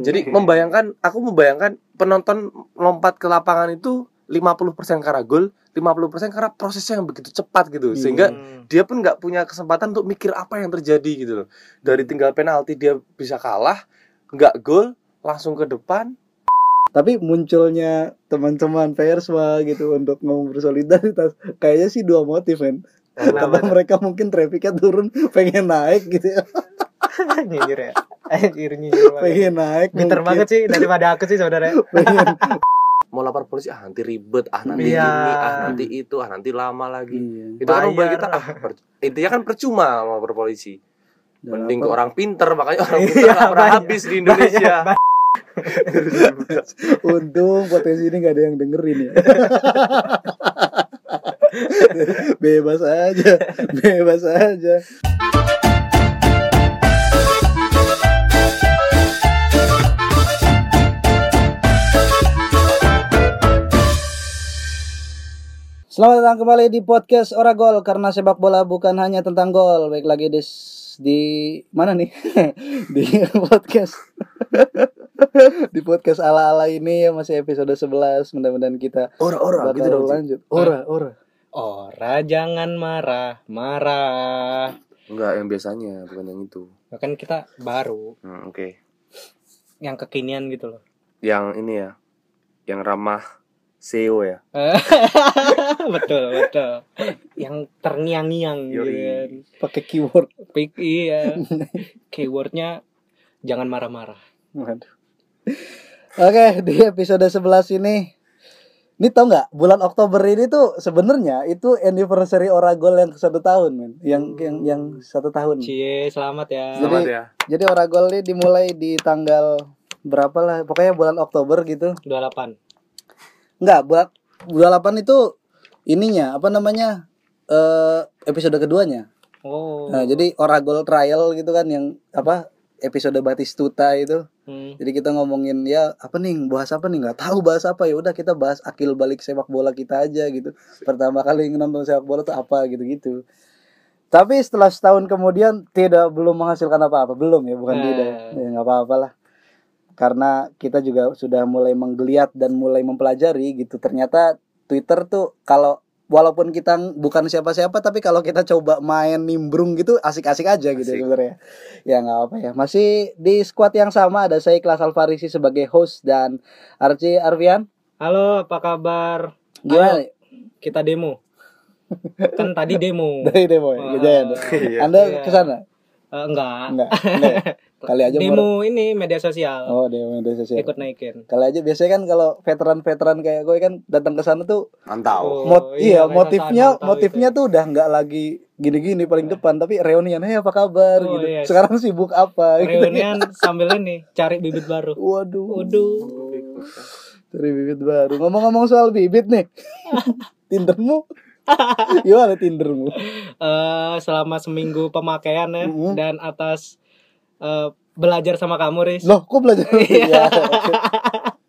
Jadi membayangkan aku membayangkan penonton lompat ke lapangan itu 50% karena gol, 50% karena prosesnya yang begitu cepat gitu. Sehingga Hmm. dia pun nggak punya kesempatan untuk mikir apa yang terjadi gitu loh. Dari tinggal penalti dia bisa kalah, nggak gol, langsung ke depan. Tapi munculnya teman-teman Persma gitu untuk ngomong bersolidaritas kayaknya sih dua motif kan. Karena mereka mungkin trafficnya turun pengen naik gitu ya. nyinyir ya anjir. Pengen naik. pinter banget sih daripada aku sih saudara Pengen. Mau lapor polisi ah nanti ribet, ah nanti Iya. ini, ah nanti itu, ah nanti lama lagi. Iya. Itu kan Bayar. kita ah, per- intinya kan percuma mau lapor polisi. Mending ke orang pinter makanya orang Iya, pinter pernah banyak. habis di Indonesia. Untung potensi ini gak ada yang dengerin ya. bebas aja, bebas aja. Selamat datang kembali di podcast Oragol karena sepak bola bukan hanya tentang gol. Baik lagi di di mana nih? di podcast di podcast ala-ala ini ya masih episode 11 mudah-mudahan kita Ora-ora bakal gitu dong. Lanjut. Ora, ora. ora jangan marah marah Enggak, yang biasanya, bukan yang itu. Ya kan kita baru Hmm, oke. yang kekinian gitu loh Yang ini ya. Yang ramah SEO ya. betul betul. Yang terngiang-ngiang gitu kan. Pakai keyword. Pik, iya. Keywordnya jangan marah-marah. Waduh. Oke, di episode 11 ini. Ini tau nggak bulan Oktober ini tuh sebenarnya itu anniversary Oragol yang satu tahun men. Yang yang yang satu tahun. Cie selamat ya. Jadi- Selamat ya. jadi Oragol ini dimulai di tanggal berapa lah pokoknya bulan Oktober gitu. 28 Enggak, buat 28 itu ininya apa namanya? eh episode keduanya. oh Nah, jadi Oragol Trial gitu kan yang apa? episode Batistuta itu. Hmm. Jadi kita ngomongin ya apa nih, bahas apa nih? nggak tahu bahas apa ya udah kita bahas akil balik sepak bola kita aja gitu. Pertama kali nonton sepak bola tuh apa gitu-gitu. Tapi setelah setahun kemudian tidak belum menghasilkan apa-apa, belum ya, bukan Nah. tidak. Ya nggak apa-apa lah. Karena kita juga sudah mulai menggeliat dan mulai mempelajari gitu. Ternyata Twitter tuh kalau walaupun kita bukan siapa-siapa tapi kalau kita coba main nimbrung gitu asik-asik aja gitu Asik. sebenarnya. Ya nggak apa ya. Masih di squad yang sama ada saya Kelas Alfarisi sebagai host dan Arci Arvian. halo apa kabar Gimana? kita demo kan tadi demo Dari demo ya. Iya. Anda Iya. ke Eh, enggak Enggak. Enggak. Kali aja mau- demo ini media sosial Oh, demo media sosial. ikut naikin Kali aja biasanya kan kalau veteran-veteran kayak gue kan datang ke sana tuh Mantap. Oh, mot iya, iya, mereka motifnya sangat tahu motifnya tuh udah nggak lagi gini-gini paling depan tapi reunian hey apa kabar Oh, gitu. iya. Sekarang sibuk apa gitu. reunian sambil ini cari bibit baru Waduh. waduh Dari bibit baru. Ngomong-ngomong soal bibit nih. Tindermu? Gimana Tindermu? Eh, selama seminggu pemakaian ya Mhm. dan atas eh, belajar sama kamu Riz Loh, kok belajar? Iya.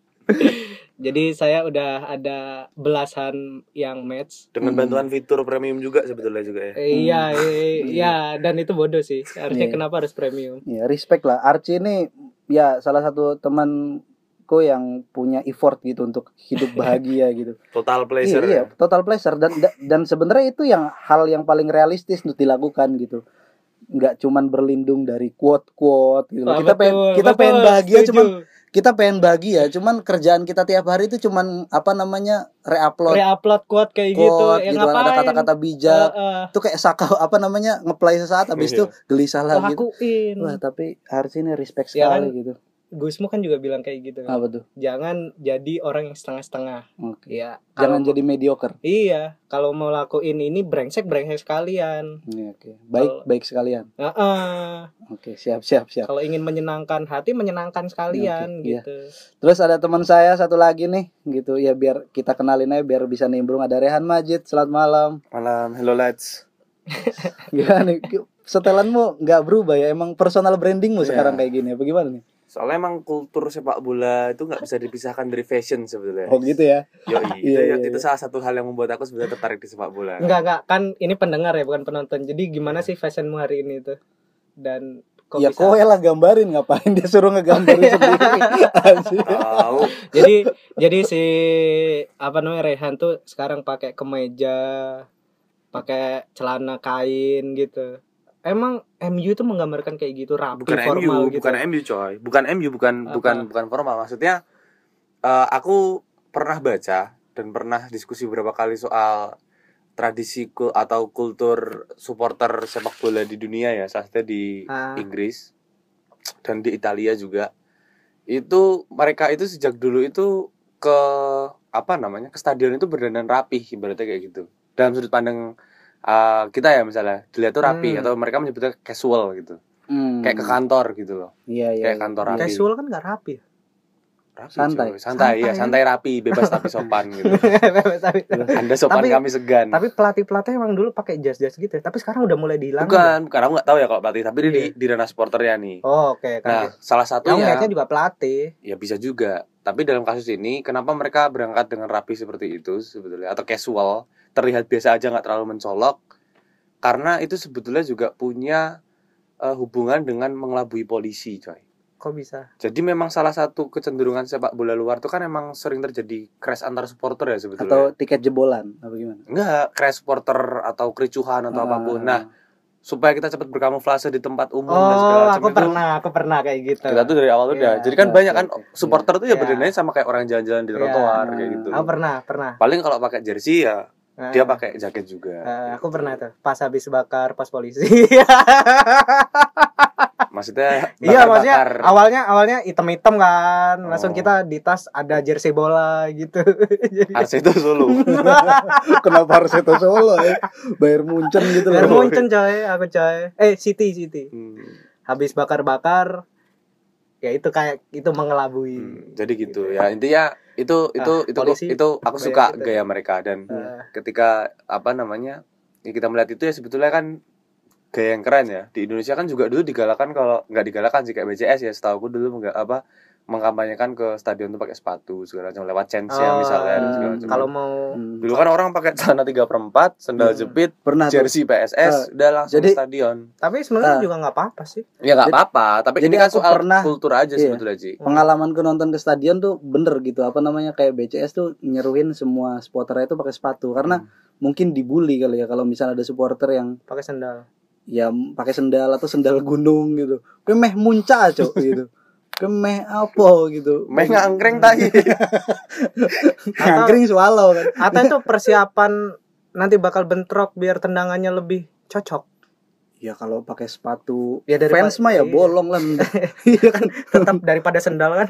jadi saya udah ada belasan yang match Dengan Hmm. bantuan fitur premium juga sebetulnya juga ya. Eh, iya eh, iya dan itu bodoh sih harusnya Iya. kenapa harus premium Ya, respect lah. Archie ini ya salah satu temanku yang punya effort gitu untuk hidup bahagia gitu. Total pleasure. Iya, iya, ya. total pleasure dan da- dan sebenarnya itu yang hal yang paling realistis untuk dilakukan gitu. Nggak cuman berlindung dari quote-quote gitu. Ah, kita pengen betul, kita betul, pengen bahagia setuju. cuman kita pengen bahagia cuman kerjaan kita tiap hari itu cuman apa namanya reupload re-upload quote kayak gitu quote ya gitu kan, ada kata-kata bijak Eh, eh, itu kayak sakau apa namanya ngeplay sesaat habis itu gelisah lah gitu. Wah, tapi Archie ini respect Ya sekali kan? gitu. Gusmu kan juga bilang kayak gitu Apa tuh? jangan jadi orang yang setengah-setengah Oke. ya Jangan jadi mediocre. iya kalau mau lakuin ini brengsek brengsek sekalian Iya, oke. Baik, Kalau- baik sekalian. Heeh. Oke, siap, siap, siap. kalau ingin menyenangkan hati menyenangkan sekalian Oke, iya. gitu Terus ada teman saya satu lagi nih, gitu ya biar kita kenalin aja biar bisa nimbrung ada Rehan Majid. Selamat malam. Malam, hello lads. Gimana nih? Setelanmu nggak berubah ya? Emang personal brandingmu Iya. sekarang kayak gini? Apa gimana nih? Soalnya emang kultur sepak bola itu nggak bisa dipisahkan dari fashion sebetulnya. Oh gitu ya? Iya, itu, iya, itu iya. salah satu hal yang membuat aku sebenarnya tertarik di sepak bola. enggak enggak kan ini pendengar ya bukan penonton jadi gimana sih fashionmu hari ini tuh dan kok ya bisa? kowe lah gambarin ngapain dia suruh ngegambarin sendiri. Tahu. jadi jadi si apa namanya Rehan tuh sekarang pakai kemeja pakai celana kain gitu emang MU itu menggambarkan kayak gitu rapi bukan formal MU, gitu bukan MU coy. Bukan MU, bukan Apa? bukan bukan formal. Maksudnya eh, aku pernah baca dan pernah diskusi beberapa kali soal tradisi kul- atau kultur supporter sepak bola di dunia ya, saatnya di Ah. Inggris dan di Italia juga. Itu mereka itu sejak dulu itu ke apa namanya? ke stadion itu berdandan rapih ibaratnya kayak gitu. Dalam sudut pandang eh, kita ya misalnya dilihat tuh rapi Hmm. atau mereka menyebutnya casual gitu Hmm. kayak ke kantor gitu loh iya iya kayak kantor iya. rapi. casual kan nggak rapi rapi Santai. cuy. santai ya Santai. santai rapi bebas tapi sopan gitu tapi, anda sopan Tapi- kami segan tapi pelatih pelatih emang dulu pakai jas jas gitu ya. tapi sekarang udah mulai dihilangin bukan karena aku nggak tahu ya kalau pelatih tapi di Iya. di ranah supporternya nih oh oke nah kan salah yang satunya lihatnya juga pelatih ya bisa juga tapi dalam kasus ini kenapa mereka berangkat dengan rapi seperti itu sebetulnya atau casual terlihat biasa aja nggak terlalu mencolok karena itu sebetulnya juga punya eh, hubungan dengan mengelabui polisi coy kok bisa Jadi memang salah satu kecenderungan sepak bola luar tuh kan emang sering terjadi crash antar supporter ya sebetulnya. atau tiket jebolan apa gimana enggak crash supporter atau kericuhan atau Ah. apa pun. Nah, supaya kita cepat berkamuflase di tempat umum oh dan segala macam aku itu, pernah aku pernah kayak gitu Kita tuh dari awal tuh udah. Iya. Jadi kan Oke, banyak kan oke. supporter tuh ya Iya. berdandannya sama kayak orang jalan-jalan di Iya. trotoar kayak gitu. aku pernah pernah Paling kalau pakai jersey ya Nah, dia pakai jaket juga. eh, aku pernah tuh pas habis bakar pas polisi. Maksudnya Iya maksudnya awalnya awalnya item-item kan. Langsung Oh. kita di tas ada jersey bola gitu. Jadi Arseto Solo. kenapa harus itu solo ya? Bayar muncen gitu loh. Muncul coy aku coy. Eh City City. Hmm. habis bakar-bakar ya itu kayak itu mengelabui. Hmm, jadi gitu. Ya. Intinya itu itu Ah, itu polisi itu aku suka gitu. gaya mereka. Dan Eh, ketika apa namanya ya kita melihat itu ya sebetulnya kan gaya yang keren ya. Di Indonesia kan juga dulu digalakan kalau nggak digalakan sih kayak BCS ya setahu aku dulu nggak apa mengkampanyekan ke stadion tuh pakai sepatu segala macam lewat chance ya oh, misalnya hmm, segala macam. kalau mau Hmm. dulu kan orang pakai celana tiga perempat sandal Hmm. jepit pernah tuh jersey PSS udah langsung jadi- ke stadion tapi sebenarnya Ah. juga nggak apa-apa sih ya nggak apa-apa tapi jadi ini kan soal pernah- kultur aja iya. sebetulnya Ji pengalamanku nonton ke stadion tuh bener gitu apa namanya kayak BCS tuh nyeruin semua supporter itu pakai sepatu karena Hmm. mungkin dibully kali ya kalau misalnya ada supporter yang pakai sandal ya pakai sendal atau sendal gunung gitu Kowe meh muncak cok gitu Kowe meh apa gitu. Meh ngangkreng tai ngangkring swallow kan. Atau itu persiapan nanti bakal bentrok biar tendangannya lebih cocok? Ya kalau pakai sepatu Ya, daripada- fans mah ya iya. bolong lah. Iya kan? Tetap daripada sendal kan?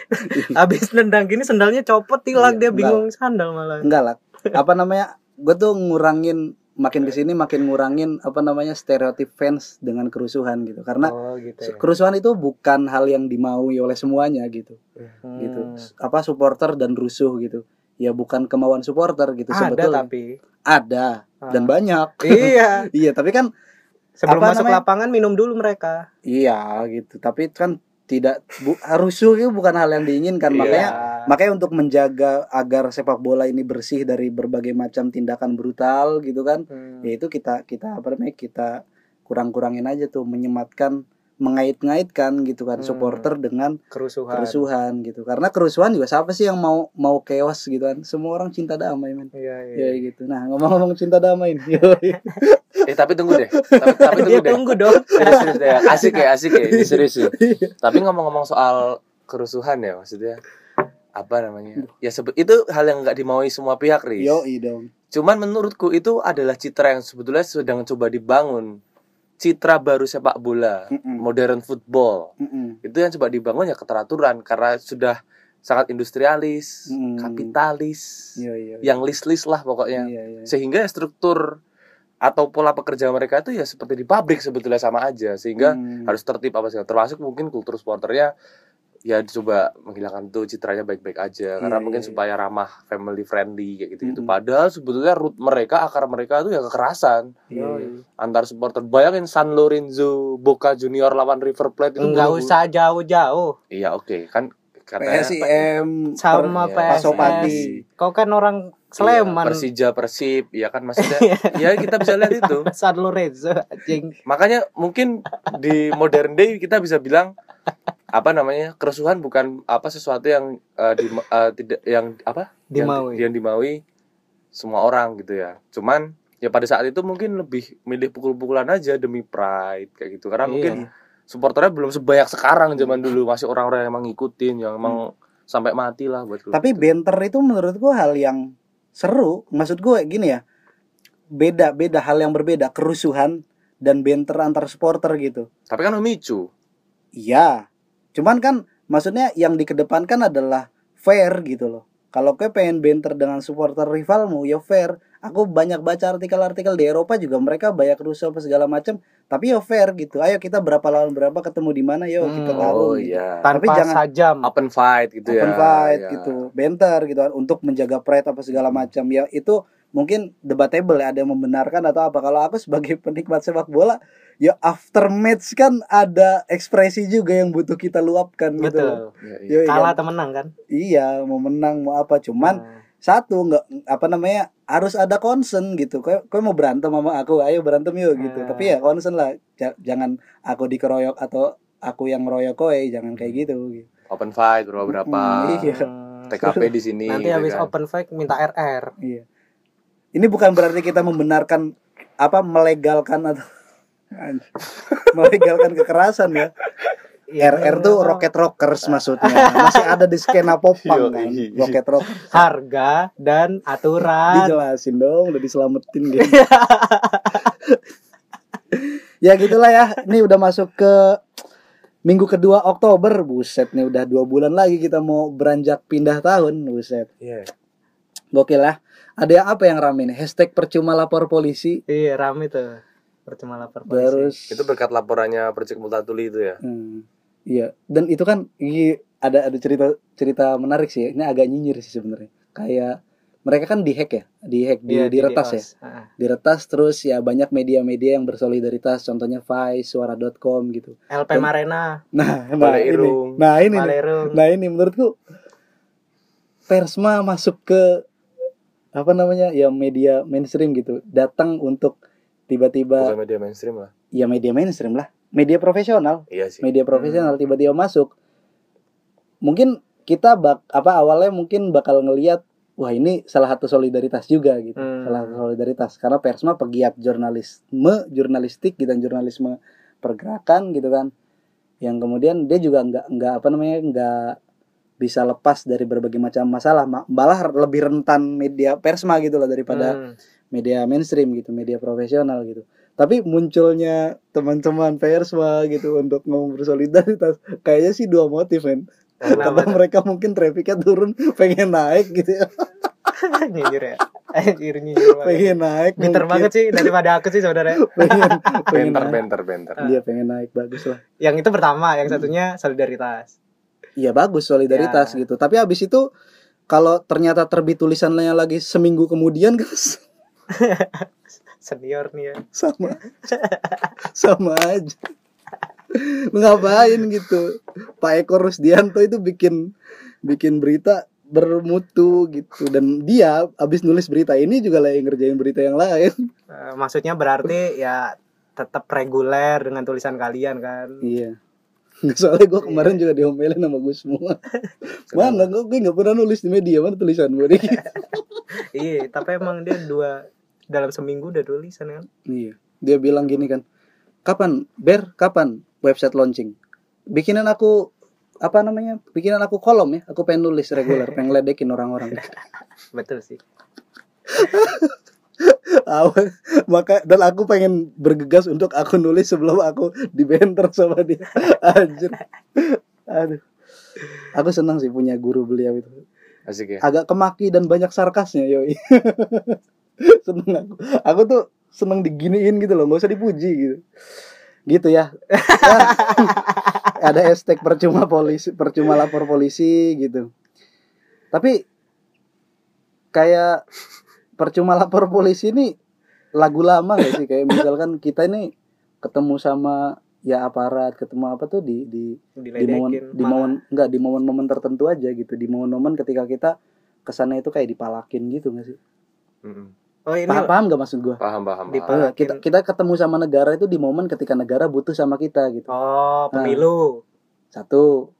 Habis nendang gini sendalnya copot tilak Iya, dia bingung sandal malah. Enggak lah. Apa namanya? Gue tuh ngurangin makin ke sini makin ngurangin apa namanya stereotip fans dengan kerusuhan gitu. Karena oh gitu ya. kerusuhan itu bukan hal yang dimaui oleh semuanya gitu. Hmm. gitu apa supporter dan rusuh gitu. Ya bukan kemauan supporter gitu ada sebetulnya. tapi. Ada. Dan Ah. banyak. Iya. Iya tapi kan sebelum masuk namanya? lapangan minum dulu mereka. Iya gitu. Tapi kan tidak bu, rusuh itu bukan hal yang diinginkan Iya. makanya makanya untuk menjaga agar sepak bola ini bersih dari berbagai macam tindakan brutal gitu kan Hmm. ya itu kita kita apa namanya kita kurang-kurangin aja tuh menyematkan mengait-ngaitkan gitu kan Hmm. supporter dengan kerusuhan. kerusuhan gitu. Karena kerusuhan juga siapa sih yang mau mau chaos gitu kan? Semua orang cinta damai men. Iya iya. Ya gitu. Nah ngomong-ngomong cinta damai nih yoi. eh tapi tunggu deh. Tapi, tapi dia tunggu deh. tunggu dong. Serius, serius deh. asik ya asik ya ini serius ya. Tapi ngomong-ngomong soal kerusuhan ya maksudnya apa namanya? Ya sebut itu hal yang nggak dimaui semua pihak Riz. Yoi dong. Cuman menurutku itu adalah citra yang sebetulnya sedang coba dibangun citra baru sepak bola Mm-mm. modern football Mm-mm. itu yang coba dibangun ya keteraturan karena sudah sangat industrialis Mm. kapitalis Yoi, yoi. yang list-list lah pokoknya Iya, iya. sehingga ya struktur atau pola pekerja mereka itu ya seperti di pabrik sebetulnya sama aja sehingga Hmm. harus tertib apa segala termasuk mungkin kultur supporternya ya coba menghilangkan tuh citranya baik-baik aja. Karena Iya, mungkin iya, supaya ramah family friendly kayak gitu gitu Mm-mm. padahal sebetulnya root mereka akar mereka itu ya kekerasan. Iya, iya. antar supporter. Bayangin San Lorenzo Boca Junior lawan River Plate itu nggak usah jauh-jauh. Iya oke. Kan katanya PSIM sama PSS Pasopati. kau kan orang Sleman. Iya, Persija Persib. Ya kan maksudnya ya kita bisa lihat itu. San Lorenzo anjing. makanya mungkin di modern day kita bisa bilang apa namanya kerusuhan bukan apa sesuatu yang eh, di, eh, tidak yang apa yang, Dimaui. yang dimaui semua orang gitu ya cuman ya pada saat itu mungkin lebih milih pukul-pukulan aja demi pride kayak gitu karena Iya. mungkin supporternya belum sebanyak sekarang zaman dulu masih orang-orang yang emang ngikutin yang emang sampai mati lah buat Tapi itu. banter itu menurut gua hal yang seru. Maksud gue gini ya. Beda beda hal yang berbeda kerusuhan dan banter antar supporter gitu. tapi kan memicu Iya. Cuman kan maksudnya yang dikedepankan adalah fair gitu loh. Kalau gue pengen banter dengan supporter rivalmu ya fair. Aku banyak baca artikel-artikel di Eropa juga mereka banyak rusuh apa segala macam. Tapi ya fair gitu. Ayo kita berapa lawan berapa ketemu di mana yo kita Hmm. taruh. oh gitu. iya Tapi Tanpa jangan- sajam. open fight gitu ya open fight ya. gitu banter gitu kan untuk menjaga pride apa segala macam ya itu mungkin debatable ya ada yang membenarkan atau apa kalau aku sebagai penikmat sepak bola ya after match kan ada ekspresi juga yang butuh kita luapkan gitu. Betul. Iya, iya. Yoi, Kalah kan? atau menang kan? iya mau menang mau apa cuman Nah, satu nggak apa namanya harus ada concern gitu kau kau mau berantem sama aku ayo berantem yuk gitu Hmm. tapi ya concern lah Ja- jangan aku dikeroyok atau aku yang ngeroyok kowe jangan kayak gitu, gitu. open fight berapa berapa Hmm, iya. hmm, TKP di sini Nanti gitu habis kan. open fight minta RR. Iya. Ini bukan berarti kita membenarkan apa melegalkan atau melegalkan kekerasan ya. Iya, RR tuh Rocket Rockers maksudnya. Masih ada di skena popang kan. Yoi. Rocket Rockers. harga dan aturan. Dijelasin dong, udah diselamatin gitu. ya gitulah ya. Ini udah masuk ke minggu kedua Oktober. Buset nih udah dua bulan lagi kita mau beranjak pindah tahun. Buset. Iya. Gokil lah. Ada yang apa yang rame nih? Hashtag percuma lapor polisi. Iya, rame tuh. Percuma lapor polisi. Terus itu berkat laporannya Percik Multatuli itu ya Hmm, iya, dan itu kan i- ada ada cerita cerita menarik sih. Ini agak nyinyir sih sebenarnya. Kayak mereka kan dihack ya, dihack di, Iya, diretas ya, DDoS. Heeh. diretas terus ya banyak media-media yang bersolidaritas. Contohnya Vice, Suara.com gitu. LP Dan- Marena, Nah, nah ini, nah ini. Malerung. nah ini menurutku Persma masuk ke apa namanya ya media mainstream gitu, datang untuk tiba-tiba bukan media mainstream lah. Ya media mainstream lah, media profesional. iya sih. Media profesional tiba-tiba masuk. Mungkin kita bak apa awalnya mungkin bakal ngelihat wah ini salah satu solidaritas juga gitu. Hmm. salah satu solidaritas. Karena Persma pegiat jurnalisme jurnalistik gitu dan jurnalisme pergerakan gitu kan. Yang kemudian dia juga nggak nggak apa namanya nggak bisa lepas dari berbagai macam masalah Ma- malah lebih rentan media Persma gitu loh daripada Hmm. media mainstream gitu, media profesional gitu. Tapi munculnya teman-teman Persma gitu untuk ngomong bersolidaritas, kayaknya sih dua motif kan. Karena mereka mungkin trafficnya turun, pengen naik gitu ya, nyinyir ya. Anjir nyinyir banget. pengen naik. Pinter banget sih daripada aku sih saudara. Pengen, pengen benter naik. benter benter Iya pengen naik bagus lah. Yang itu pertama, yang satunya solidaritas. Iya bagus solidaritas Ya. gitu. Tapi habis itu kalau ternyata terbit tulisannya lagi seminggu kemudian kan Senior nih ya. sama sama aja ngapain gitu Pak Eko Rusdianto itu bikin bikin berita bermutu gitu dan dia abis nulis berita ini juga lagi ngerjain berita yang lain Eh, maksudnya berarti ya tetap reguler dengan tulisan kalian kan. iya soalnya gue kemarin juga diomelin sama gue semua. Mana gue gue nggak pernah nulis di media mana tulisan gue nih iya, tapi emang dia dua dalam seminggu udah tulisan kan. iya dia bilang gini kan kapan ber? Kapan website launching? Bikinan aku apa namanya bikinan aku kolom ya aku pengen nulis reguler pengen ledekin orang-orang. Betul sih. Maka dan aku pengen bergegas untuk aku nulis sebelum aku dibenter sama dia. Anjir. Aduh. Aku senang sih punya guru beliau itu. Asik ya? Agak kemaki dan banyak sarkasnya yoi. Seneng aku. Aku tuh seneng diginiin gitu loh nggak usah dipuji gitu. Gitu ya, Ya, ada hashtag percuma polisi percuma lapor polisi gitu. Tapi kayak percuma lapor polisi ini lagu lama gak sih? Kayak misalkan kita ini ketemu sama ya aparat ketemu apa tuh di di di momen di momen enggak di momen-momen tertentu aja gitu. Di momen-momen ketika kita kesannya itu kayak dipalakin gitu nggak sih? Mm-mm. Oh ini paham, paham gak maksud gua? Paham paham paham. Kita kita ketemu sama negara itu di momen ketika negara butuh sama kita gitu. Oh pemilu. satu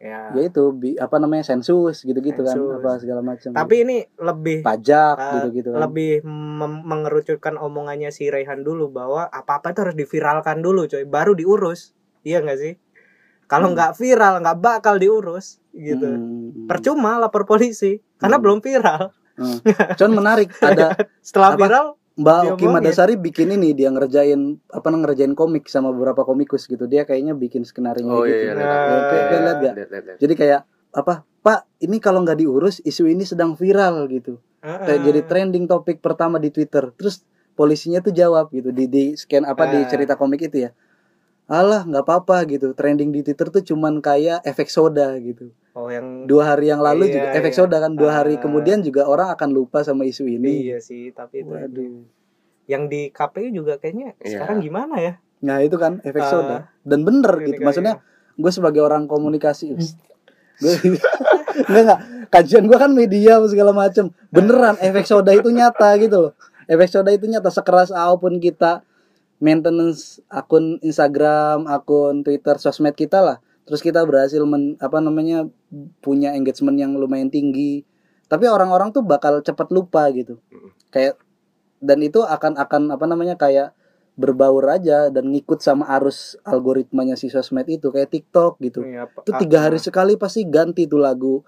Ya. ya itu bi- apa namanya sensus gitu-gitu kan apa segala macam Tapi ini lebih pajak eh, gitu-gitu kan lebih mem- mengerucutkan omongannya si Raihan dulu bahwa apa-apa itu harus diviralkan dulu coy baru diurus iya nggak sih kalau Hmm. nggak viral nggak bakal diurus gitu Hmm. percuma lapor polisi karena Hmm. belum viral Hmm. cuman menarik ada setelah Apa? viral Mbak Oki Diomongin. Madasari bikin ini dia ngerjain apa namanya ngerjain komik sama beberapa komikus gitu dia kayaknya bikin skenario oh iya gitu iya lihat gak? lihat lihat lihat. jadi kayak apa Pak ini kalau nggak diurus isu ini sedang viral gitu kayak Heeh. jadi trending topik pertama di Twitter terus polisinya tuh jawab gitu di di scan apa di Ah. cerita komik itu ya alah nggak apa-apa gitu trending di Twitter tuh cuman kayak efek soda gitu oh yang dua hari yang lalu Iya, juga efek iya. soda kan dua hari Ah. kemudian juga orang akan lupa sama isu ini. Iya sih tapi itu waduh. yang di KPU juga kayaknya Iya. sekarang gimana ya? Nah itu kan efek Ah. soda. Dan bener Ini gitu kayak- maksudnya gue sebagai orang komunikasi gue enggak enggak kajian gue kan media segala macem. Beneran efek soda itu nyata gitu loh. Efek soda itu nyata sekeras apa pun kita maintenance akun Instagram akun Twitter sosmed kita lah terus kita berhasil men, apa namanya punya engagement yang lumayan tinggi. Tapi orang-orang tuh bakal cepat lupa gitu. Kayak dan itu akan akan apa namanya kayak berbaur aja dan ngikut sama arus algoritmanya si sosmed itu kayak TikTok gitu. Iya, apa- itu tiga hari sekali pasti ganti tuh lagu.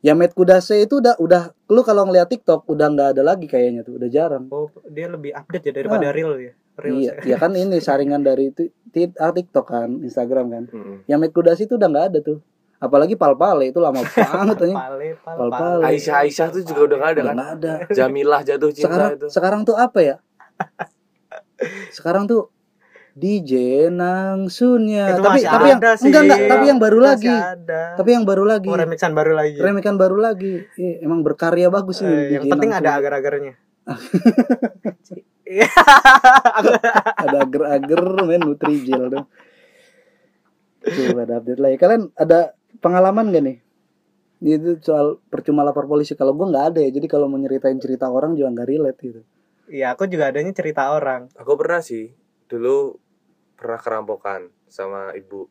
Yamet Kudase itu udah udah lu kalau ngeliat TikTok udah nggak ada lagi kayaknya tuh udah jarang. Oh dia lebih update ya daripada real ya real iya ya kan ini saringan dari ah, TikTok kan Instagram kan Mm-mm. Yamet Kudase itu udah nggak ada tuh apalagi pal-pale itu lama banget aja pale pale Pal- pale. pal. Aisyah Aisyah tuh juga udah nggak ada kan nggak ada Jamilah jatuh cinta sekarang itu sekarang tuh apa ya sekarang tuh DJ Nangsunnya Itu tapi masih tapi yang sih. enggak enggak tapi yang baru Masih lagi ada. tapi yang baru lagi oh, remixan baru lagi remekan baru lagi Iya, emang berkarya bagus sih Eh, yang penting Nangsun. ada agar-agarnya. ada agar-agar main Nutrijel dong coba ada update lagi. Kalian ada pengalaman gak nih? Itu soal percuma lapor polisi. Kalau gua nggak ada ya. Jadi kalau mau nyeritain cerita orang juga nggak relate gitu. Iya, aku juga adanya cerita orang. aku pernah sih. Dulu pernah kerampokan sama ibu.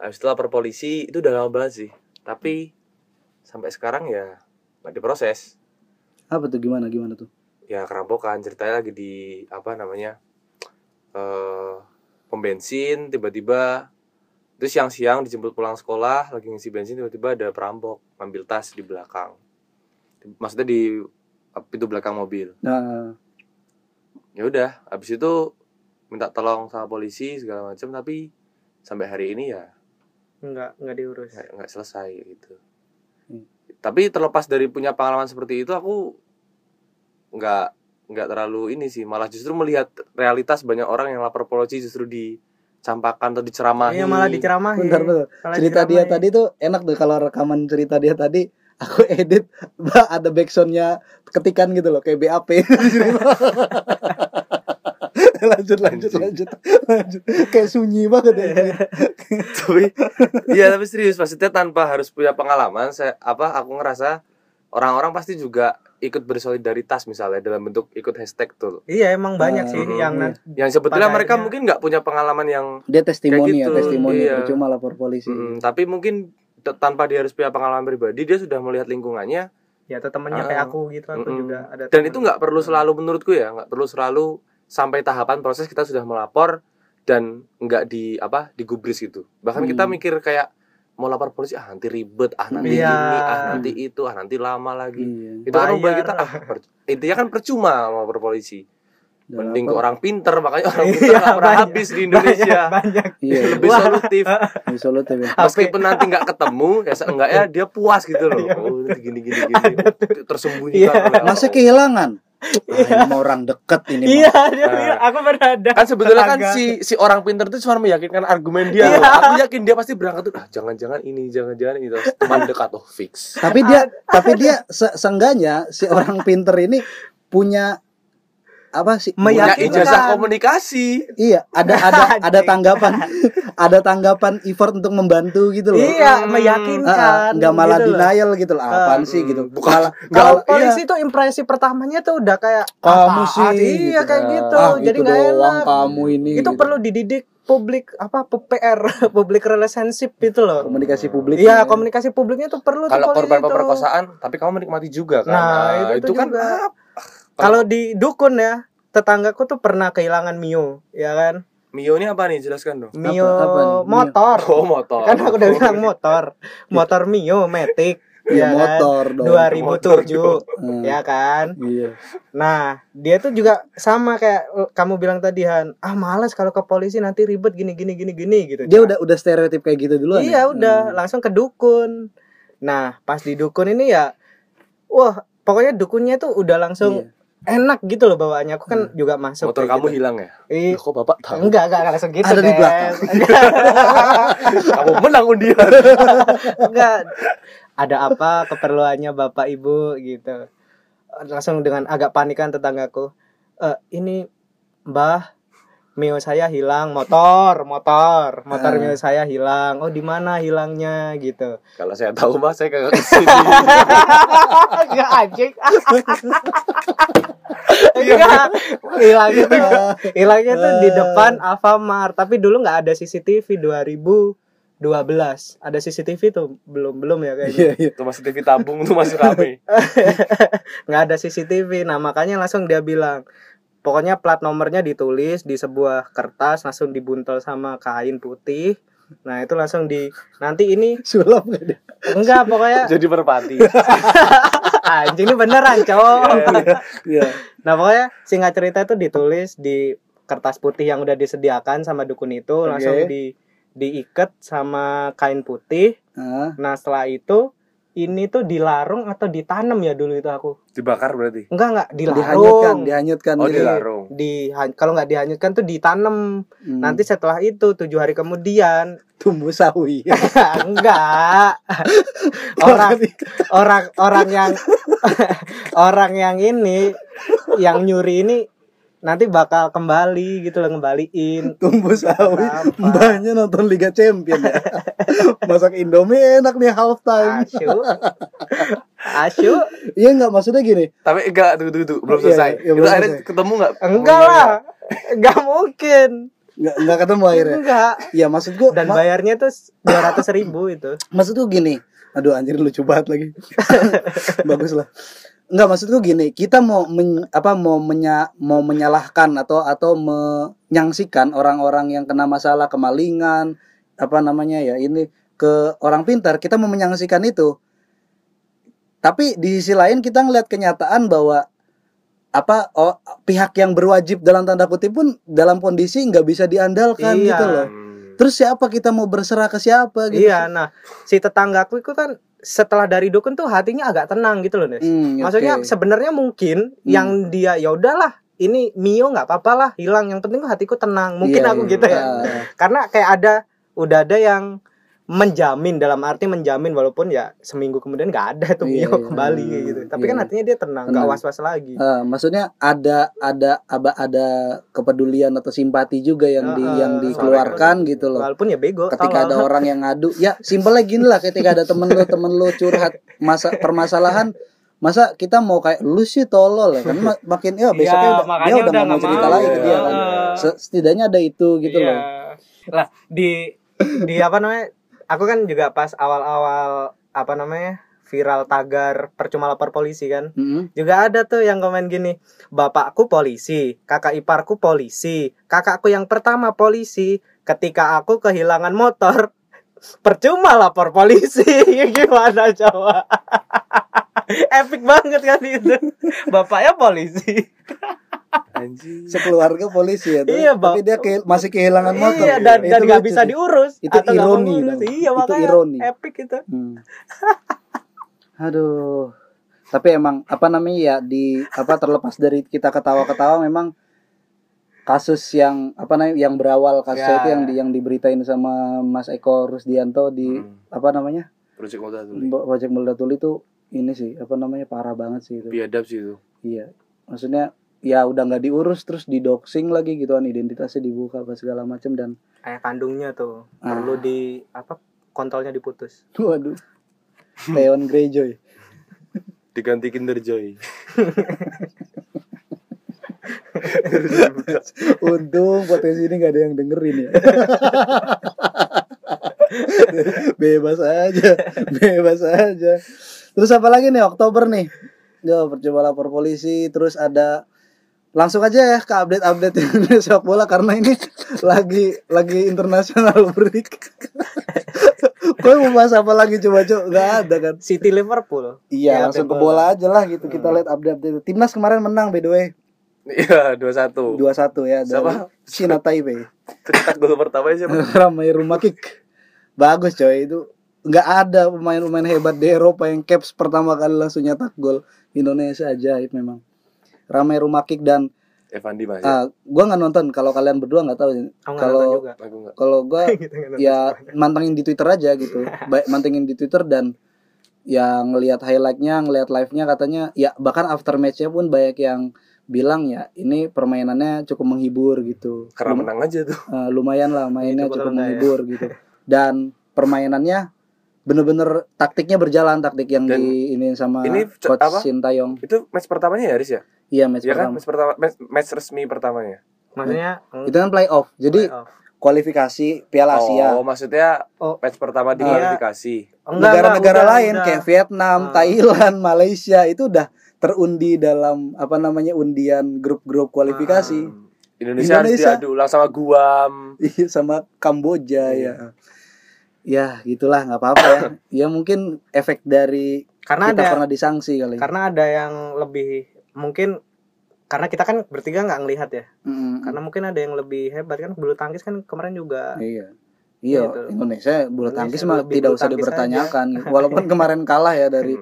Habis itu lapor polisi itu udah lama banget sih. Tapi sampai sekarang ya nggak diproses apa tuh? Gimana? Gimana tuh? Ya kerampokan. Ceritanya lagi di apa namanya eh pom bensin tiba-tiba itu siang-siang dijemput pulang sekolah lagi ngisi bensin tiba-tiba ada perampok ngambil tas di belakang. Maksudnya di pintu belakang mobil. Nah ya udah habis itu minta tolong sama polisi segala macam tapi sampai hari ini ya Enggak, enggak diurus. nggak nggak selesai gitu. Hmm. tapi terlepas dari punya pengalaman seperti itu aku nggak nggak terlalu ini sih. Malah justru melihat realitas banyak orang yang lapor polisi justru dicampakan atau diceramahi. Iya, malah diceramahin. bentar bentar. Malah cerita dia diceramahin. tadi tuh enak tuh kalau rekaman cerita dia tadi. Aku edit ada backsoundnya ketikan gitu loh kayak BAP lanjut lanjut lanjut. Lanjut. Kayak sunyi banget ya. Tapi iya tapi serius. Maksudnya tanpa harus punya pengalaman saya apa aku ngerasa orang-orang pasti juga ikut bersolidaritas misalnya dalam bentuk ikut hashtag tuh Iya, emang banyak sih Hmm. yang Iya. nan- yang sebetulnya mereka akhirnya- mungkin nggak punya pengalaman yang dia testimoni Kayak ya gitu, testimoni iya. percuma lapor polisi Mm, tapi mungkin tanpa dia harus punya pengalaman pribadi dia sudah melihat lingkungannya ya atau temennya Ah. kayak aku gitu aku Mm-mm. juga ada dan temen. itu nggak perlu selalu menurutku ya nggak perlu selalu sampai tahapan proses kita sudah melapor dan nggak di apa digubris gitu bahkan kita Hmm. mikir kayak mau lapor polisi ah nanti ribet ah nanti Iya. ini ah nanti itu ah nanti lama lagi iya. itu kan Bayar. kita ah per- intinya kan percuma mau lapor polisi Dan mending ke orang pinter makanya orang pinter Iya, nggak pernah banyak. habis di Indonesia banyak, banyak. iya lebih Wah. solutif iya, solutif ya. meskipun nanti nggak ketemu ya seenggaknya dia puas gitu loh Iya, oh ini gini gini gini tersembunyikan Iya. oleh orang. masih kehilangan ah, ini mau orang deket ini iya dia Nah. bilang, aku pernah ada kan sebetulnya kan si si orang pinter itu cuma meyakinkan argumen dia. Iya. aku yakin dia pasti berangkat tuh ah jangan-jangan ini jangan-jangan ini. Terus teman dekat oh fix. Tapi dia tapi dia se seenggaknya si orang pinter ini punya apa sih? punya Meyakinkan. ijazah komunikasi Iya, ada ada ada tanggapan ada tanggapan effort untuk membantu gitu loh. Iya, Hmm. meyakinkan. Ah, nggak malah gitu loh. denial gitu loh. Apaan Ah. sih gitu. Bukan- Malah Kalau malah- polisi iya. tuh impresi pertamanya tuh udah kayak Kamu sih, Iya gitu. kayak gitu. Ah, Jadi itu nggak enak. kamu ini. itu gitu. perlu dididik publik apa PR public relationship itu loh. komunikasi publik. Iya, komunikasi publiknya tuh perlu kalau korban pemerkosaan tapi kamu menikmati juga kan Nah, Nah, itu tuh kan juga. apa? Kalau di dukun ya, tetanggaku tuh pernah kehilangan Mio, ya kan? Mio ini apa nih jelaskan dong Mio apa nih? Mio? motor. oh motor Kan aku udah bilang motor. Motor Mio Matic. Iya, ya motor kan? dong. 2007 Hmm. ya kan Iya. nah dia tuh juga sama kayak kamu bilang tadi Han ah malas kalau ke polisi nanti ribet gini gini gini gini gitu Dia udah udah stereotip kayak gitu duluan. iya ya? udah Hmm. langsung ke dukun nah pas di dukun ini ya wah pokoknya dukunnya tuh udah langsung Iya. Enak gitu loh bawaannya. Aku kan juga masuk motor kamu gitu. hilang ya? Ih, Loh, kok bapak tahu? Enggak enggak enggak langsung gitu Ada di belakang. kamu menang undian. Enggak. Ada apa keperluannya bapak ibu gitu. Langsung dengan agak panikan tetanggaku. Eh ini mbah Mio saya hilang. Motor motor. Motor Ah. Mio saya hilang. Oh di mana hilangnya? gitu. Kalau saya tahu mas saya kagak ke sini enggak anjing enggak. hilangnya tuh hilangnya tuh di depan Alfamart. Tapi dulu nggak ada CCTV 2012 ada CCTV tuh? Belum belum ya kayaknya. Iya, iya. itu masih TV tabung tuh masih rame. Nggak ada CCTV nah makanya langsung dia bilang pokoknya plat nomornya ditulis di sebuah kertas langsung dibuntel sama kain putih. Nah itu langsung di nanti ini Sulap enggak pokoknya jadi merpati anjing ini beneran cowok Iya. nah pokoknya singkat cerita itu ditulis di kertas putih yang udah disediakan sama dukun itu Oke. langsung di diikat sama kain putih Ah, nah setelah itu ini tuh dilarung atau ditanam ya dulu itu aku? Dibakar berarti? Enggak enggak dihanyutkan, dilarung. Dihanyutkan oh gitu. dilarung. Di kalau nggak dihanyutkan tuh ditanam. Hmm. nanti setelah itu tujuh hari kemudian. Tumbuh sawi. enggak. Orang orang orang yang orang yang ini yang nyuri ini nanti bakal kembali gitu loh ngembaliin tumbuh sawi. Apa? Mbahnya nonton Liga Champion ya. Masak Indomie enak nih half time. asu asu Iya enggak maksudnya gini. tapi enggak tunggu tunggu tunggu. belum Iya, selesai iya, itu belum akhirnya selesai. ketemu enggak enggak lah enggak mungkin Enggak enggak ketemu akhirnya. enggak Iya maksudku dan ma- bayarnya tuh dua ratus ribu itu maksudku gini. Aduh anjir lucu banget lagi. Bagus lah. Enggak maksudku gini, kita mau men- apa mau menya, mau menyalahkan atau atau menyangsikan orang-orang yang kena masalah kemalingan apa namanya ya ini ke orang pintar, kita mau menyangsikan itu. Tapi di sisi lain kita ngelihat kenyataan bahwa apa oh, pihak yang berwajib dalam tanda kutip pun dalam kondisi nggak bisa diandalkan Iya. gitu loh. Terus siapa kita mau berserah ke siapa gitu? iya nah si tetanggaku itu kan setelah dari dukun tuh hatinya agak tenang gitu loh Nes. Hmm, Maksudnya sebenarnya mungkin yang dia ya udahlah ini Mio nggak apa-apa lah hilang. Yang penting hatiku tenang. Mungkin Iya, aku iya. gitu ya. Ah, karena kayak ada udah ada yang menjamin dalam arti menjamin walaupun ya seminggu kemudian nggak ada tuh Iya, Mio iya. kembali kayak gitu tapi kan Iya. hatinya dia tenang nggak was was lagi ah, maksudnya ada ada ada ada kepedulian atau simpati juga yang di Ah, yang dikeluarkan gitu loh. walaupun ya bego Ketika ada tolong. orang yang ngadu, ya simpelnya gini lah ketika ada temen lu temen lu curhat masa permasalahan masa kita mau kayak lu sih tolol ya kan ma- makin ya besoknya Iya, udah, dia udah udah mau cerita lagi ke dia kan Iya. Se- setidaknya ada itu gitu Iya. loh lah di di apa namanya aku kan juga pas awal-awal apa namanya viral tagar percuma lapor polisi kan. Mm-mm. juga ada tuh yang komen gini bapakku polisi kakak iparku polisi kakakku yang pertama polisi ketika aku kehilangan motor percuma lapor polisi. Gimana coba? Epic banget kan itu. Bapaknya polisi anjing sekeluarga polisi ya tuh. Iya, Bang. tapi dia ke- masih kehilangan motor iya dan dan Itu nggak lucu bisa sih. diurus Itu atau ironi dong. iya Itu makanya ironi. epic itu Hmm. Aduh. Tapi emang apa namanya ya di apa terlepas dari kita ketawa-ketawa memang kasus yang apa namanya yang berawal kasusnya Ya. itu yang di yang diberitain sama Mas Eko Rusdianto di Hmm. apa namanya? Project Moda tuh Project Muldatuli itu ini sih apa namanya parah banget sih itu. biadab sih itu Iya. Maksudnya ya udah nggak diurus terus didoxing lagi gitu kan identitasnya dibuka apa segala macam dan ayah kandungnya tuh Ah. perlu di apa kontrolnya diputus. Waduh. Leon Greyjoy. Diganti Kinder Joy. Untung potensi ini nggak ada yang dengerin ya. Bebas aja bebas aja. Terus apa lagi nih Oktober nih? Yo, percoba lapor polisi terus ada langsung aja ya ke update-update Indonesia sepak bola karena ini lagi lagi internasional break. Kau mau bahas apa lagi? Coba coba nggak ada kan? City Liverpool. Iya Ya, langsung ke bola aja lah gitu. Kita lihat update-update. Timnas kemarin menang by the way. Iya dua satu. 2-1 ya. Dari Siapa? China Taipei. cetak gol pertama siapa? Ramai rumah kick. Bagus coy. Itu nggak ada pemain-pemain hebat di Eropa yang caps pertama kali langsung nyetak gol. Indonesia ajaib memang ramai rumah kick dan Evandi masih ah gua nggak nonton. Kalau kalian berdua nggak tahu kalau kalau nggak nonton ya mantengin di Twitter aja gitu. Baik mantengin di Twitter dan yang ngelihat highlightnya ngelihat live nya katanya ya bahkan after matchnya pun banyak yang bilang ya ini permainannya cukup menghibur gitu. Karena Lum- menang aja tuh. eh, lumayan lah mainnya Itu cukup ya. menghibur gitu. Dan permainannya bener-bener taktiknya berjalan taktik yang Dan di ini sama ini coach apa? Sintayong itu match pertamanya ya Aris ya iya match Iya kan pertama match pertama match, match resmi pertamanya maksudnya itu kan playoff jadi playoff. kualifikasi Piala Asia oh maksudnya Oh. match pertama di Iya. kualifikasi Enggak, negara-negara enggak, lain udah, kayak. Vietnam, Ah. Thailand, Malaysia itu udah terundi dalam apa namanya undian grup-grup kualifikasi Hmm. Indonesia, Indonesia. harus diadu ulang sama Guam Iya, sama Kamboja Iya. ya. Ya, gitulah nggak apa-apa ya. ya mungkin efek dari karena kita ada pernah disangsi kali. karena ada yang lebih mungkin karena kita kan bertiga nggak ngelihat ya Mm-mm. karena mungkin ada yang lebih hebat kan bulu tangkis kan kemarin juga Iya. Iya, Gitu. Indonesia bulu tangkis mah tidak usah dipertanyakan. Walaupun kemarin kalah ya dari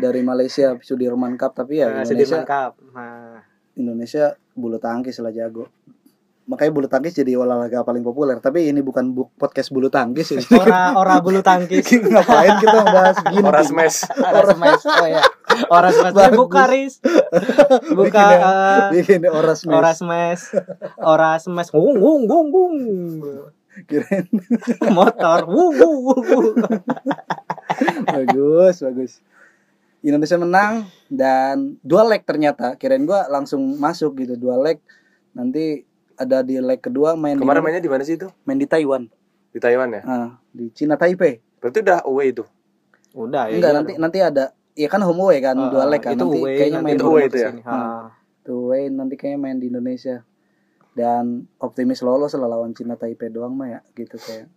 dari Malaysia Sudirman Cup tapi ya nah, Indonesia Sudirman Cup. Nah, Indonesia bulu tangkis lah jago. Makanya bulu tangkis jadi olahraga paling populer. Tapi ini bukan bu- podcast bulu tangkis ya. ora ora bulu tangkis Ngapain kita bahas gini? Oras mes ora smash oh ya ora smash Bagus. buka ris buka Bikin ya. eh, Bikin oras mes. ora smash ora smash gung gung gung gung Kirain motor wung wung wung. bagus, bagus. Indonesia menang dan dua leg ternyata. Kirain gua langsung masuk gitu dua leg. Nanti ada di leg kedua main kemarin di mainnya di mana sih itu main di Taiwan. di Taiwan ya Nah, di Cina Taipei. berarti udah away itu udah ya Enggak, iya nanti dong. nanti ada ya kan home away kan Ah, dua leg kan itu nanti away, kayaknya nanti main itu di away itu ya? sini. Ah. Ah. Tuh away nanti kayaknya main di Indonesia. Dan optimis lolos lah lawan Cina Taipei doang mah ya gitu kayak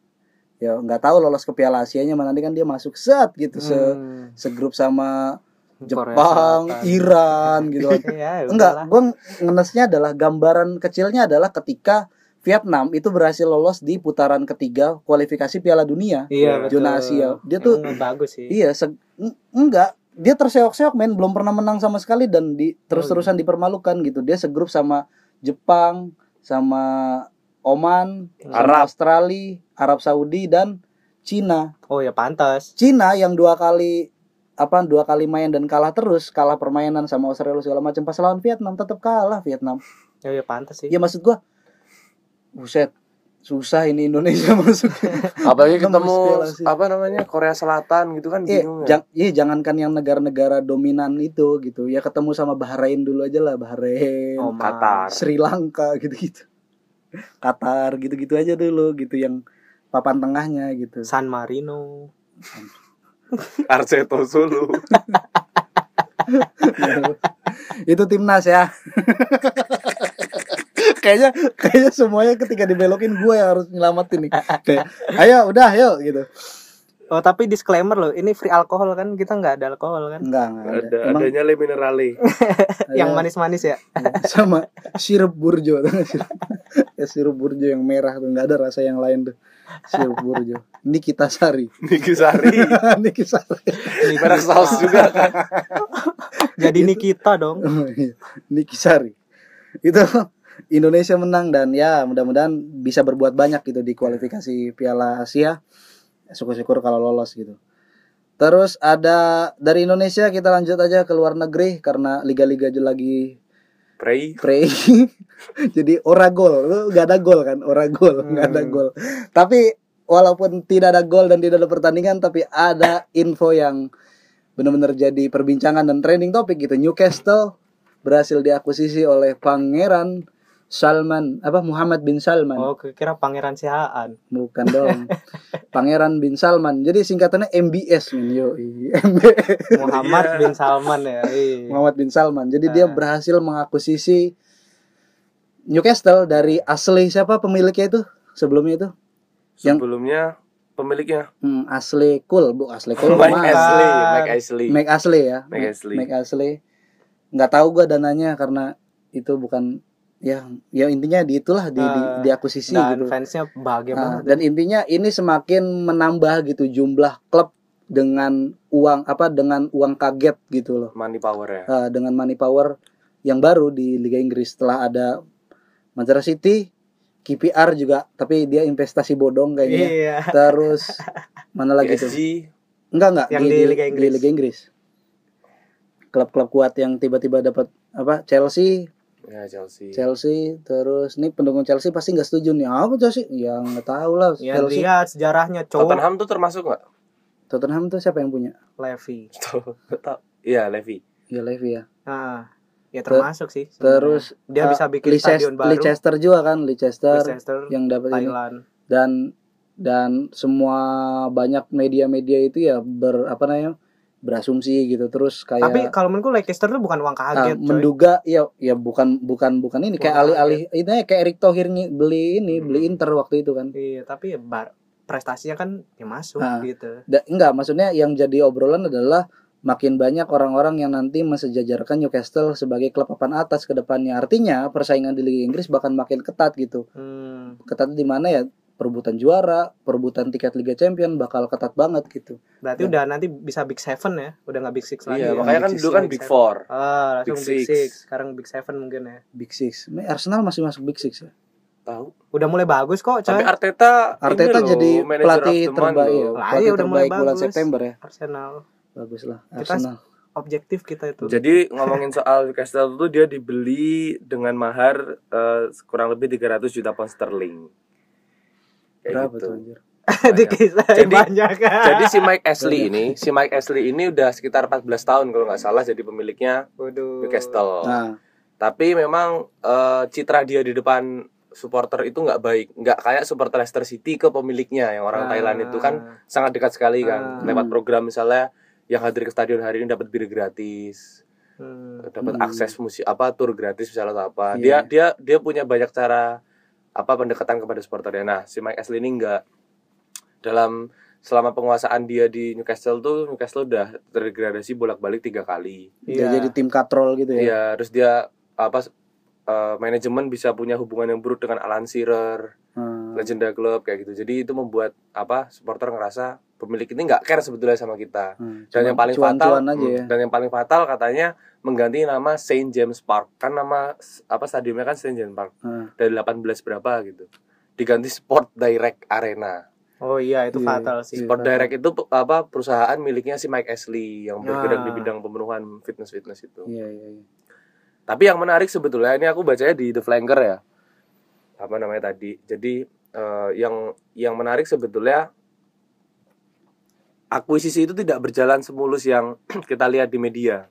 ya nggak tahu lolos ke Piala Asia nya nanti kan dia masuk set gitu se Hmm. segrup sama Korea Jepang, Selatan. Iran gitu. Ya, Enggak, gue ngenesnya adalah gambaran kecilnya adalah ketika Vietnam itu berhasil lolos di putaran ketiga kualifikasi Piala Dunia. Iya. Zona Asia. Dia tuh Emang bagus sih. iya se- enggak dia terseok-seok men belum pernah menang sama sekali dan di terus-terusan dipermalukan gitu. Dia segrup sama Jepang, sama Oman, sama Arab. Australia, Arab Saudi dan Cina. Oh ya pantas. Cina yang dua kali apa dua kali main dan kalah terus kalah permainan sama Australia segala macam pas lawan Vietnam tetap kalah Vietnam Ya ya pantas sih. ya maksud gua buset susah ini Indonesia masuk apalagi ketemu apa namanya Korea Selatan gitu kan bingung ya jang, iya, jangankan yang negara-negara dominan itu gitu ya ketemu sama Bahrain dulu aja lah Bahrain Oman. Qatar. Sri Lanka gitu-gitu Qatar gitu-gitu aja dulu gitu yang papan tengahnya gitu San Marino. Arceto Solo itu timnas ya. Kayaknya kayaknya semuanya ketika dibelokin gue yang harus nyelamatin nih. Kayak ayo udah ayo gitu Oh tapi disclaimer loh, ini free alkohol kan? Kita nggak ada alkohol kan? enggak enggak ada, ada emang adanya le minerale. Yang manis-manis ya. sama sirup burjo nggak sirup? Ya sirup burjo yang merah tuh nggak ada rasa yang lain tuh. Sirup burjo. Ini kita sari Niki Sari ini sari merek saus juga kan? Jadi ini kita dong. Niki Sari itu Indonesia menang dan ya mudah-mudahan bisa berbuat banyak gitu di kualifikasi Piala Asia syukur-syukur kalau lolos gitu terus ada dari Indonesia kita lanjut aja ke luar negeri karena liga-liga juga lagi Pray. Prey. Jadi ora gol, Lu nggak ada gol kan, ora gol, nggak ada Hmm. gol. Tapi walaupun tidak ada gol dan tidak ada pertandingan, tapi ada info yang benar-benar jadi perbincangan dan trending topik gitu. Newcastle berhasil diakuisisi oleh Pangeran Salman, apa Muhammad bin Salman, Oh, kira Pangeran Sihaan. bukan dong. Pangeran bin Salman. Jadi singkatannya MBS men, yo. Muhammad Iya. bin Salman ya. Iya. Muhammad bin Salman. Jadi dia Ah. berhasil mengakuisisi Newcastle dari asli siapa pemiliknya itu sebelumnya itu Yang- Sebelumnya pemiliknya hmm, asli cool bu asli cool Mike. Ashley, Mike Ashley. Mike Ashley ya Mike Ashley. Mike Ashley nggak tahu gua dananya karena itu bukan ya ya intinya di itulah di, di, Ah, diakuisisi Dan gitu fansnya bahagia Ah, banget. dan intinya ini semakin menambah gitu jumlah klub dengan uang apa dengan uang kaget gitu loh Money power ya. uh, dengan money power yang baru di Liga Inggris setelah ada Manchester City, KPR juga tapi dia investasi bodong kayaknya. Iya. Terus mana lagi tuh? Enggak enggak Yang di Liga Inggris. Liga Inggris. Klub-klub kuat yang tiba-tiba dapat apa? Chelsea, ya Chelsea. Chelsea, terus nih pendukung Chelsea pasti nggak setuju nih. Apa Chelsea? Ya nggak tahu lah. Ya Chelsea. lihat sejarahnya cowok Tottenham tuh termasuk nggak? Tottenham tuh siapa yang punya? Levy. Iya, Levy. Ya Levy ya. Nah, ya termasuk sih. sebenarnya. Terus dia uh, bisa bikin Leicester, stadion baru. Leicester juga kan, Leicester, Leicester, yang dapat ini. Dan dan semua banyak media-media itu ya ber apa namanya berasumsi gitu terus kayak Tapi kalau menurutku Leicester tuh bukan uang kaget, coy. menduga ya ya bukan bukan bukan ini kayak alih-alih ini kayak Erick Thohir beli ini Hmm. beli Inter waktu itu kan Iya, tapi ya bar- prestasinya kan ya masuk Ah. gitu. Da- enggak maksudnya yang jadi obrolan adalah makin banyak orang-orang yang nanti mensejajarkan Newcastle sebagai klub papan atas ke depannya artinya persaingan di Liga Inggris bahkan makin ketat gitu Hmm. ketat di mana ya perebutan juara perebutan tiket Liga Champion bakal ketat banget gitu Berarti Ya. udah nanti bisa Big Seven ya, udah nggak Big Six lagi. Iya, ya. makanya kan dulu kan Big Big Seven. Four. Ah, langsung Big Big, Six. Six. Sekarang Big Seven mungkin ya. Big Six Arsenal masih masuk Big Six ya Tahu. Udah mulai bagus kok, coy. Tapi Arteta Arteta ini loh, jadi pelatih terbaik ya. Pelatih iya, udah mulai terbaik bulan bagus. September ya. Arsenal. Bagus lah Kita- Arsenal. Objektif kita itu. Jadi ngomongin soal Newcastle itu dia dibeli dengan mahar eh, kurang lebih 300 juta pound sterling. Kayak Berapa gitu. tuh anjir? Jadi- banyak. Jadi si Mike Ashley ini, si Mike Ashley ini udah sekitar 14 tahun kalau nggak salah jadi pemiliknya Waduh. Newcastle. Nah, Tapi memang eh, citra dia di depan supporter itu nggak baik, nggak kayak supporter Leicester City ke pemiliknya yang orang Ah. Thailand itu kan sangat dekat sekali kan. Ah. Lewat program misalnya yang hadir ke stadion hari ini dapat bir gratis, Hmm. dapat Hmm. akses musik apa tur gratis misalnya atau apa. Iya. Dia dia dia punya banyak cara apa pendekatan kepada supporternya. Nah, si Mike Ashley ini enggak dalam selama penguasaan dia di Newcastle tuh Newcastle udah terdegradasi bolak-balik tiga kali. Iya. jadi tim katrol gitu ya. Iya, terus dia apa eh, manajemen bisa punya hubungan yang buruk dengan Alan Shearer, Hmm. legenda klub kayak gitu. Jadi itu membuat apa supporter ngerasa pemilik ini nggak care sebetulnya sama kita. Hmm. Dan Cuma yang paling fatal, cuan-cuan aja hmm, ya. dan yang paling fatal katanya mengganti nama Saint James Park. Kan nama apa stadiumnya kan Saint James Park Hmm. dari 18 berapa gitu. Diganti Sport Direct Arena. Oh iya, itu Iya. fatal sih. Sport. Direct itu apa perusahaan miliknya si Mike Ashley yang bergerak di Ah. bidang pemenuhan fitness-fitness itu. Iya, iya, iya. Tapi yang menarik sebetulnya ini aku bacanya di The Flanker ya. Apa namanya tadi? Jadi eh, yang yang menarik sebetulnya akuisisi itu tidak berjalan semulus yang kita lihat di media.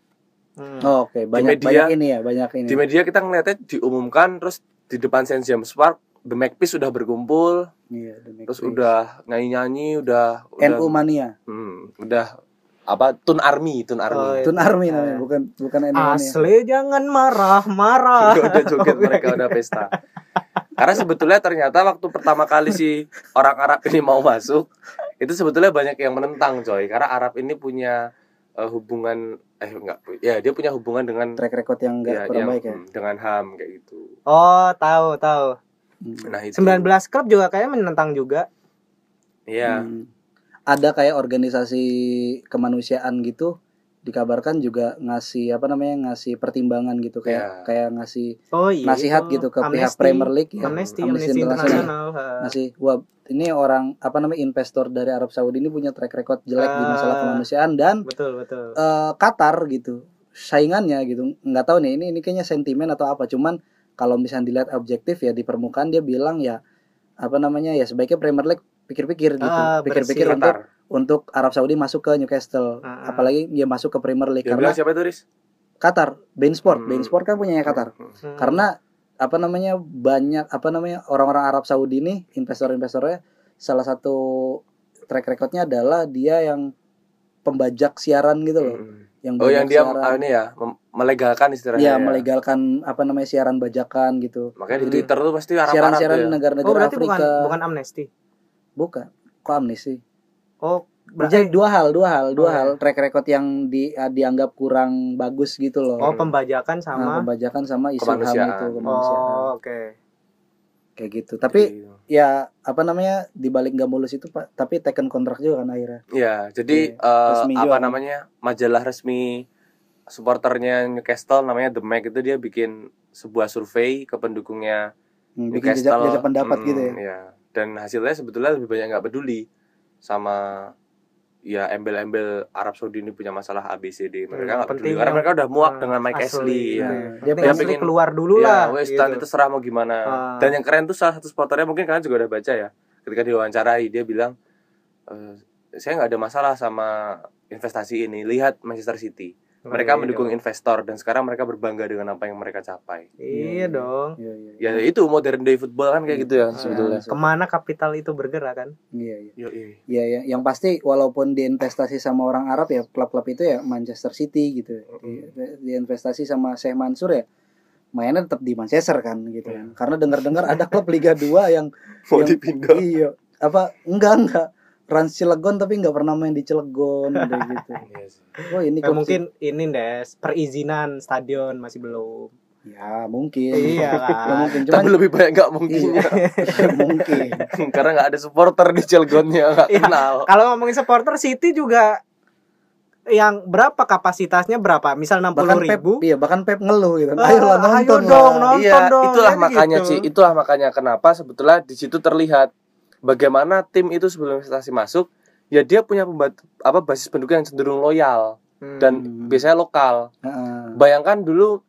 Hmm. Oh, Oke, banyak media- banyak ini ya, banyak ini. Di media kita ngeliatnya diumumkan terus di depan St James Park The Magpies sudah berkumpul, Iya, The terus Magpies. udah nyanyi-nyanyi, udah udah, NU Mania. hmm, udah apa Tun Army, Tun Army. Oh, iya. Tun Army namanya, Eh. bukan bukan NU Mania. Asli jangan marah, marah. udah joget mereka udah pesta. Karena sebetulnya ternyata waktu pertama kali si orang Arab ini mau masuk, itu sebetulnya banyak yang menentang coy. Karena Arab ini punya eh, hubungan eh enggak ya dia punya hubungan dengan Track record yang enggak ya, kurang yang, baik ya. hmm, dengan HAM kayak gitu. Oh, tahu, tahu. Hmm. Nah, itu. 19 klub juga kayaknya menentang juga. Iya. Hmm. Ada kayak organisasi kemanusiaan gitu dikabarkan juga ngasih apa namanya ngasih pertimbangan gitu kayak Ya. kayak ngasih Oh iya. nasihat itu. gitu ke pihak Amnesty. Premier League ya. Amnesty, Amnesty. Internasional. ngasih wah ini orang apa namanya investor dari Arab Saudi ini punya track record jelek di masalah Ah. kemanusiaan dan Betul, betul. eh, Qatar gitu saingannya gitu nggak tahu nih ini ini kayaknya sentimen atau apa cuman kalau misalnya dilihat objektif ya di permukaan dia bilang ya apa namanya ya sebaiknya Premier League pikir-pikir gitu Ah, pikir-pikir bersih. untuk. Untuk Arab Saudi masuk ke Newcastle Ah, ah. apalagi dia masuk ke Premier League Yang karena siapa itu, Riz? Qatar Bein Sport Hmm. Bein Sport kan punyanya Qatar Hmm. karena apa namanya banyak apa namanya orang-orang Arab Saudi nih investor-investornya salah satu track recordnya adalah dia yang pembajak siaran gitu loh Hmm. yang Oh, yang dia siaran. ah, ini ya, melegalkan istilahnya. ya ya. melegalkan apa namanya siaran bajakan gitu Makanya di Jadi, Twitter tuh pasti Arab-Arab siaran-siaran ya. negara-negara Oh berarti Afrika bukan bukan amnesti. bukan kok amnesi Oh Jadi berarti dua hal dua hal dua Oh, hal track record yang di dianggap kurang bagus gitu loh oh pembajakan Nah, sama. pembajakan sama isu ham itu kemanusiaan Oh oke. kayak gitu tapi Gitu. ya apa namanya dibalik nggak mulus itu pak tapi taken kontrak juga kan akhirnya Iya, jadi Iya, eh, resmi apa juga. namanya majalah resmi supporternya Newcastle namanya The Mag itu dia bikin sebuah survei ke pendukungnya Hmm, bikin jajak, Newcastle. jajak pendapat Hmm, gitu ya iya. Dan hasilnya sebetulnya lebih banyak nggak peduli sama ya embel-embel Arab Saudi ini punya masalah ABCD. Mereka Hmm, nggak peduli penting karena mereka udah muak Hmm, dengan Mike Ashley. iya. Ya. Dia penting pengen- keluar dulu Ya, lah. wes gitu. itu serah mau gimana. Ah. Dan yang keren tuh salah satu supporternya mungkin kalian juga udah baca ya. Ketika diwawancarai dia bilang "Eh, saya nggak ada masalah sama investasi ini. Lihat Manchester City. Iya Mereka mendukung dong. investor dan sekarang mereka berbangga dengan apa yang mereka capai. Iya dong. Iya, iya, iya. Ya itu modern day football kan kayak gitu ya Ah, sebetulnya. Ke mana kapital itu bergerak kan? iya iya Yo, iya. Iya, ya. yang pasti walaupun diinvestasi sama orang Arab ya klub-klub itu ya Manchester City gitu. Di, diinvestasi sama Sheikh Mansur ya mainnya tetap di Manchester kan gitu kan. Karena dengar-dengar ada klub Liga 2 yang Mau yang- dipindah. Iya, apa enggak enggak Rans Cilegon tapi nggak pernah main di Cilegon udah gitu. Iya sih. Oh, ini Eh, klub mungkin ini Des, perizinan stadion masih belum. ya mungkin. iya Ya, kan. mungkin cuman Tapi lebih banyak nggak mungkinnya. mungkin. Karena nggak ada supporter di Cilegonnya nggak Iya. kenal. Kalau ngomongin supporter City juga yang berapa kapasitasnya berapa? Misal 60 Bahkan Pep, ribu. iya bahkan Pep ngeluh gitu. Ah, Ayolah nonton ayo lah. dong, nonton. iya, dong, itulah kan makanya gitu. Ci, itulah makanya kenapa sebetulnya di situ terlihat bagaimana tim itu sebelum investasi masuk, ya dia punya pembat, apa basis pendukung yang cenderung loyal Hmm. dan Hmm. biasanya lokal. Heeh. Bayangkan dulu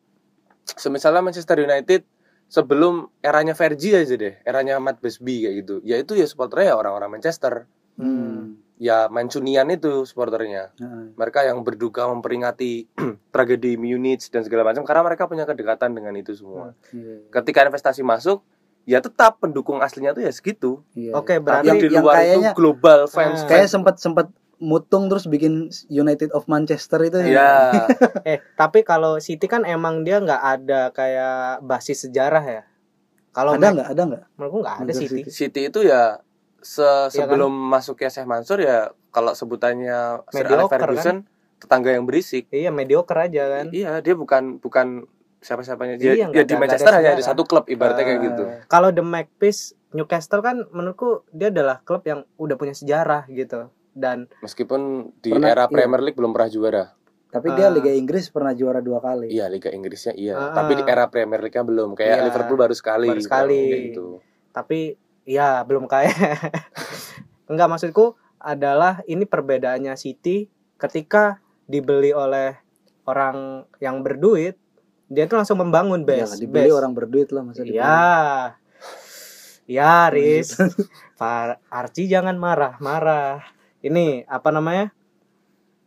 semisalnya Manchester United sebelum eranya Fergie aja deh, eranya Matt Busby kayak gitu. Ya itu ya supporternya ya orang-orang Manchester. Hmm. Ya Mancunian itu supporternya. Heeh. Mereka yang berduka memperingati tragedi Munich dan segala macam karena mereka punya kedekatan dengan itu semua. Iya, ketika investasi masuk ya tetap pendukung aslinya tuh ya segitu iya. Oke, tapi berarti yang di yang luar kayaknya- itu global fans Ah. Kayak sempat sempat mutung terus bikin United of Manchester itu. ya eh tapi kalau City kan emang dia nggak ada kayak basis sejarah ya. Kalau ada nggak? Ada nggak? Menurutku nggak ada City. City. City itu ya se kan? sebelum masuknya Syekh Mansur ya kalau sebutannya Sir Alex Mediocre, Ferguson tetangga yang berisik Iya mediocre aja kan. iya dia bukan bukan siapa-siapanya dia Iya, ya di Manchester ada hanya ada satu klub ibaratnya kayak Eh, gitu Kalau The Magpies Newcastle kan menurutku dia adalah klub yang udah punya sejarah gitu dan meskipun di Pernah- era iya. Premier League belum pernah juara Tapi dia Ah. Liga Inggris pernah juara dua kali. iya Liga Inggrisnya iya Ah. tapi di era Premier League-nya belum kayak Iya, Liverpool baru sekali baru sekali. kayak gitu tapi ya belum kaya. Enggak maksudku adalah ini perbedaannya City ketika dibeli oleh orang yang berduit dia tuh langsung membangun Ya, base. dibeli base. orang berduit lah masa dibeli. Iya. Ya, Riz. Pak Archie jangan marah-marah. Ini apa namanya?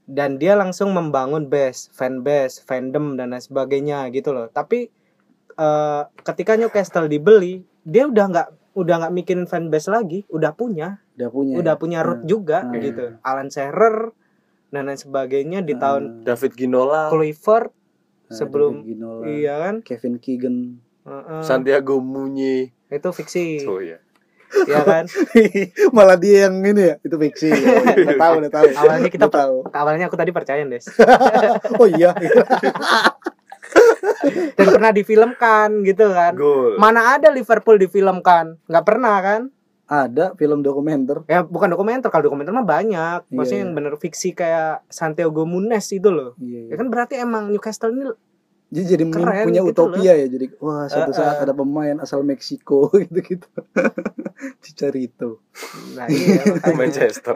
Dan dia langsung membangun base, fan base, fandom dan lain sebagainya gitu loh. Tapi eh, ketika Newcastle dibeli, dia udah nggak udah nggak mikirin fan base lagi, udah punya, Udah punya. udah punya root juga Hmm. gitu. Alan Shearer dan lain sebagainya di Hmm. tahun David Ginola Kluivert Nah, sebelum Ginola, iya kan? Kevin Keegan. Heeh. Santiago Munyi itu fiksi, oh ya ya kan? Malah dia yang ini ya, itu fiksi. Oh, iya, udah tahu, udah tahu. Awalnya kita tahu. awalnya aku tadi percaya Des Oh iya. dan pernah difilmkan gitu kan gol mana ada Liverpool difilmkan nggak pernah kan Ada film dokumenter. ya bukan dokumenter kalau dokumenter mah banyak maksudnya Iya. yang bener fiksi kayak Santiago Munez itu loh Iya. ya kan berarti emang Newcastle ini Jadi jadi Keren punya gitu utopia ya. Jadi wah suatu Eh, saat eh. ada pemain asal Meksiko gitu-gitu. Cicarito. nah iya. Manchester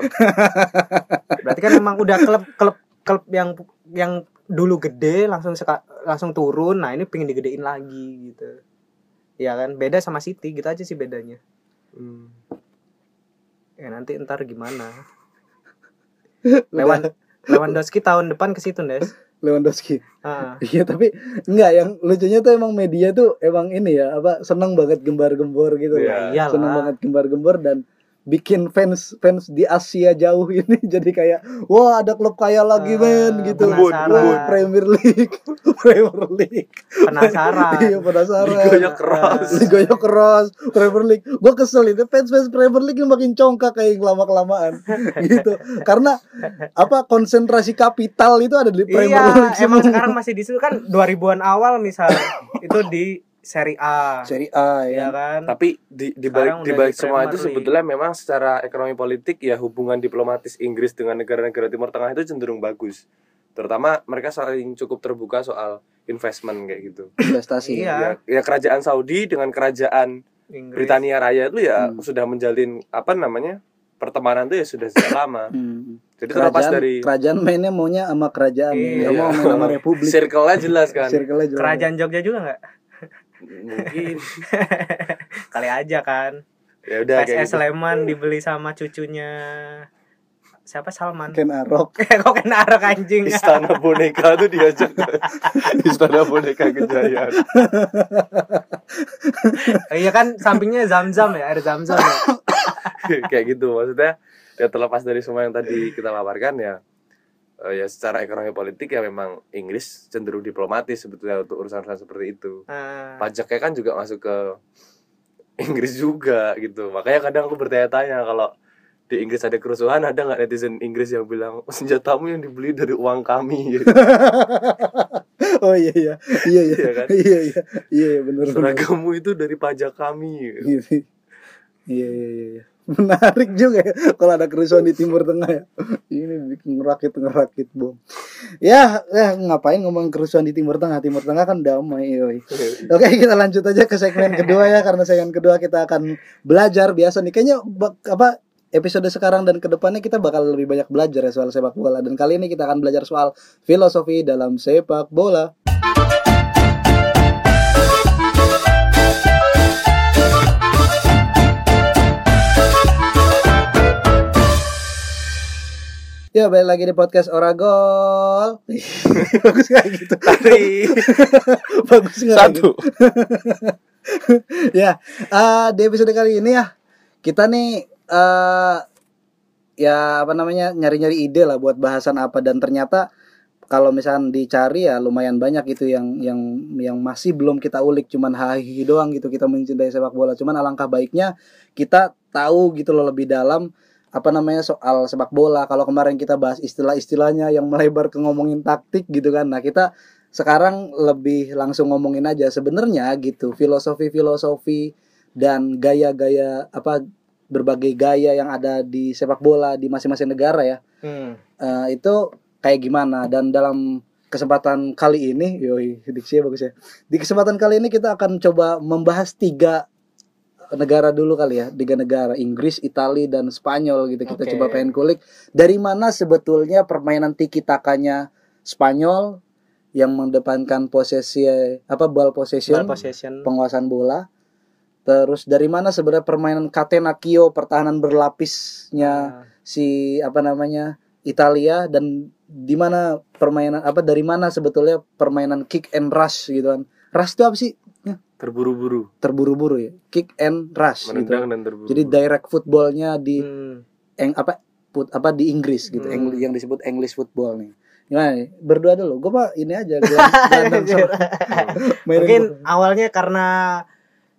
berarti kan emang udah klub klub klub yang yang dulu gede langsung seka, langsung turun nah ini pengen digedein lagi gitu ya kan beda sama City gitu aja sih bedanya Hmm. ya nanti ntar gimana Lewan Lewandowski tahun depan ke situ Des Lewandowski Ah. Iya tapi enggak yang lucunya tuh emang media tuh emang ini ya apa seneng banget gembar-gembor gitu Iya. Iyalah. seneng banget gembar-gembor dan bikin fans fans di Asia jauh ini jadi kayak wah ada klub kaya lagi men gitu. penasaran. Premier League Premier League. Penasaran. Iya penasaran. Liganya keras. Liganya keras Premier League. Gue kesel itu fans fans Premier League ini makin congkak kayak lama kelamaan gitu. Karena apa konsentrasi kapital itu ada di Premier iya League emang sekarang masih di situ. Kan 2000-an awal misal itu di Serie A Serie A ya ya kan Tapi di di balik di balik di semua itu sebetulnya memang secara ekonomi politik ya hubungan diplomatis Inggris dengan negara-negara Timur Tengah itu cenderung bagus. Terutama mereka saling cukup terbuka soal investment kayak gitu. investasi Iya. Ya, ya kerajaan Saudi dengan kerajaan Inggris. Britania Raya itu ya Hmm. sudah menjalin apa namanya? pertemanan itu ya sudah sejak lama. Hmm. Jadi terlepas kerajaan, dari kerajaan mainnya maunya sama kerajaan Iya. mau main sama republik circle-nya jelas kan. Circle-nya jelas. kerajaan Jogja juga nggak Mungkin. Kali aja kan. Ya udah kayak PSS gitu. Sleman dibeli sama cucunya. Siapa? Salman. Ken Arok. Kok kena arok anjing? Istana boneka tuh diajak Istana boneka kejayaan. iya kan sampingnya zam-zam ya air zam-zam ya? Kayak gitu maksudnya ya terlepas dari semua yang tadi kita paparkan ya eh, ya secara ekonomi politik ya memang Inggris cenderung diplomatis sebetulnya untuk urusan-urusan seperti itu Ah, pajaknya kan juga masuk ke Inggris juga gitu makanya kadang aku bertanya-tanya kalau di Inggris ada kerusuhan ada nggak netizen Inggris yang bilang senjatamu yang dibeli dari uang kami gitu. oh iya iya iya iya Iya kan? iya iya iya bener seragamu itu dari pajak kami gitu. iya iya iya iya. Menarik juga ya kalau ada kerusuhan di Timur Tengah ya. Ini bikin ngerakit ngerakit bom ya ya ngapain ngomong kerusuhan di Timur Tengah? Timur Tengah kan damai yoi. Oke kita lanjut aja ke segmen kedua ya karena segmen kedua kita akan belajar biasa nih. Kayaknya apa episode sekarang dan ke depannya kita bakal lebih banyak belajar ya soal sepak bola. Dan kali ini kita akan belajar soal filosofi dalam sepak bola. Ya balik lagi di podcast Oragol. Bagus kayak gitu. Tapi Bagus nggak kayak gitu? satu ya eh, di episode kali ini ya kita nih eh ya apa namanya nyari-nyari ide lah buat bahasan apa dan ternyata kalau misalnya dicari ya lumayan banyak itu yang yang yang masih belum kita ulik cuman hahihi doang gitu kita mencintai sepak bola cuman alangkah baiknya kita tahu gitu loh lebih dalam apa namanya soal sepak bola. Kalau kemarin kita bahas istilah-istilahnya yang melebar ke ngomongin taktik gitu kan. Nah kita sekarang lebih langsung ngomongin aja sebenarnya gitu filosofi-filosofi dan gaya-gaya apa berbagai gaya yang ada di sepak bola di masing-masing negara ya. Hmm. Eh, itu kayak gimana? Dan dalam kesempatan kali ini yoi diksinya bagus ya. Di kesempatan kali ini kita akan coba membahas tiga negara dulu kali ya tiga negara Inggris Italia dan Spanyol gitu. Kita Oke. coba pengen kulik. Dari mana sebetulnya permainan tiki takanya Spanyol yang mendepankan posisi apa ball possession, Ball possession. penguasaan bola? Terus dari mana sebenarnya permainan Catenaccio pertahanan berlapisnya Ah, si apa namanya Italia? Dan di mana permainan apa dari mana sebetulnya permainan kick and rush gitu kan? Rush itu apa sih terburu-buru terburu-buru ya kick and rush gitu menendang dan terburu jadi direct footballnya di hmm. eng apa put apa di Inggris gitu Hmm. Eng- yang disebut English football nih gimana nih berdua dulu gue mah ini aja gelandang- gelandang serang. Mainin mungkin gua. awalnya karena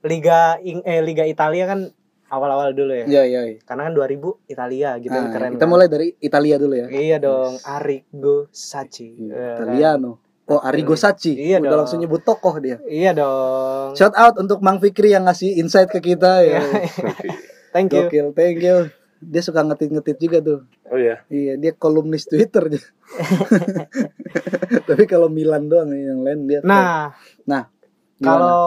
liga Ing- eh liga Italia kan awal-awal dulu ya ya ya ya. karena kan 2000 Italia gitu Nah, keren kita kan. mulai dari Italia dulu ya iya dong Arrigo Sacchi Iya, kan? Italiano oh Arrigo Sacchi Iya udah dong. langsung nyebut tokoh dia iya dong Shout out untuk Mang Fikri yang ngasih insight ke kita ya. thank you Gokil, thank you. Dia suka ngetit-ngetit juga tuh. oh ya Iya, dia kolumnis Twitter. Tapi kalau Milan doang yang lain dia. nah Gimana? kalau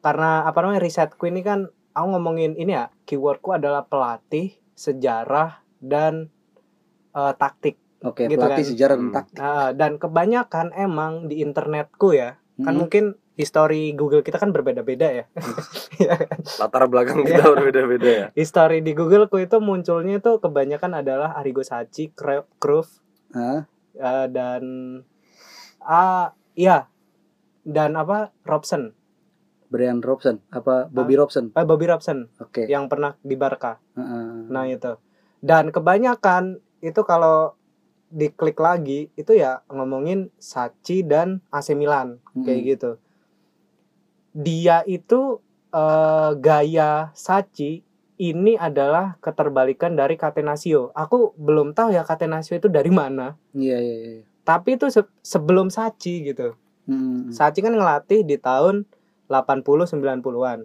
karena apa namanya risetku ini kan aku ngomongin ini ya keywordku adalah pelatih sejarah dan eh, taktik Oke, Gitu pelatih kan. sejarah Hmm. dan taktik. Nah, dan kebanyakan emang di internetku ya, kan Hmm. mungkin history Google kita kan berbeda-beda ya. Kan? latar belakang kita Iya. berbeda-beda ya history di Googleku itu munculnya itu kebanyakan adalah Arrigo Sacchi, Cre- Cruyff, Hah? eh, dan ah iya dan apa Robson, Brian Robson apa Bobby Robson? eh, Bobby Robson Oke. yang pernah di Barca. Heeh. Nah itu. Dan kebanyakan itu kalau diklik lagi itu ya ngomongin Sachi dan AC Milan kayak Mm-mm. gitu. Dia itu eh, gaya Sachi ini adalah keterbalikan dari Catenaccio. Aku belum tahu ya Catenaccio itu dari mana. Iya iya iya. Tapi itu se- sebelum Sachi gitu. Hmm. Sachi kan ngelatih di tahun 80 90-an.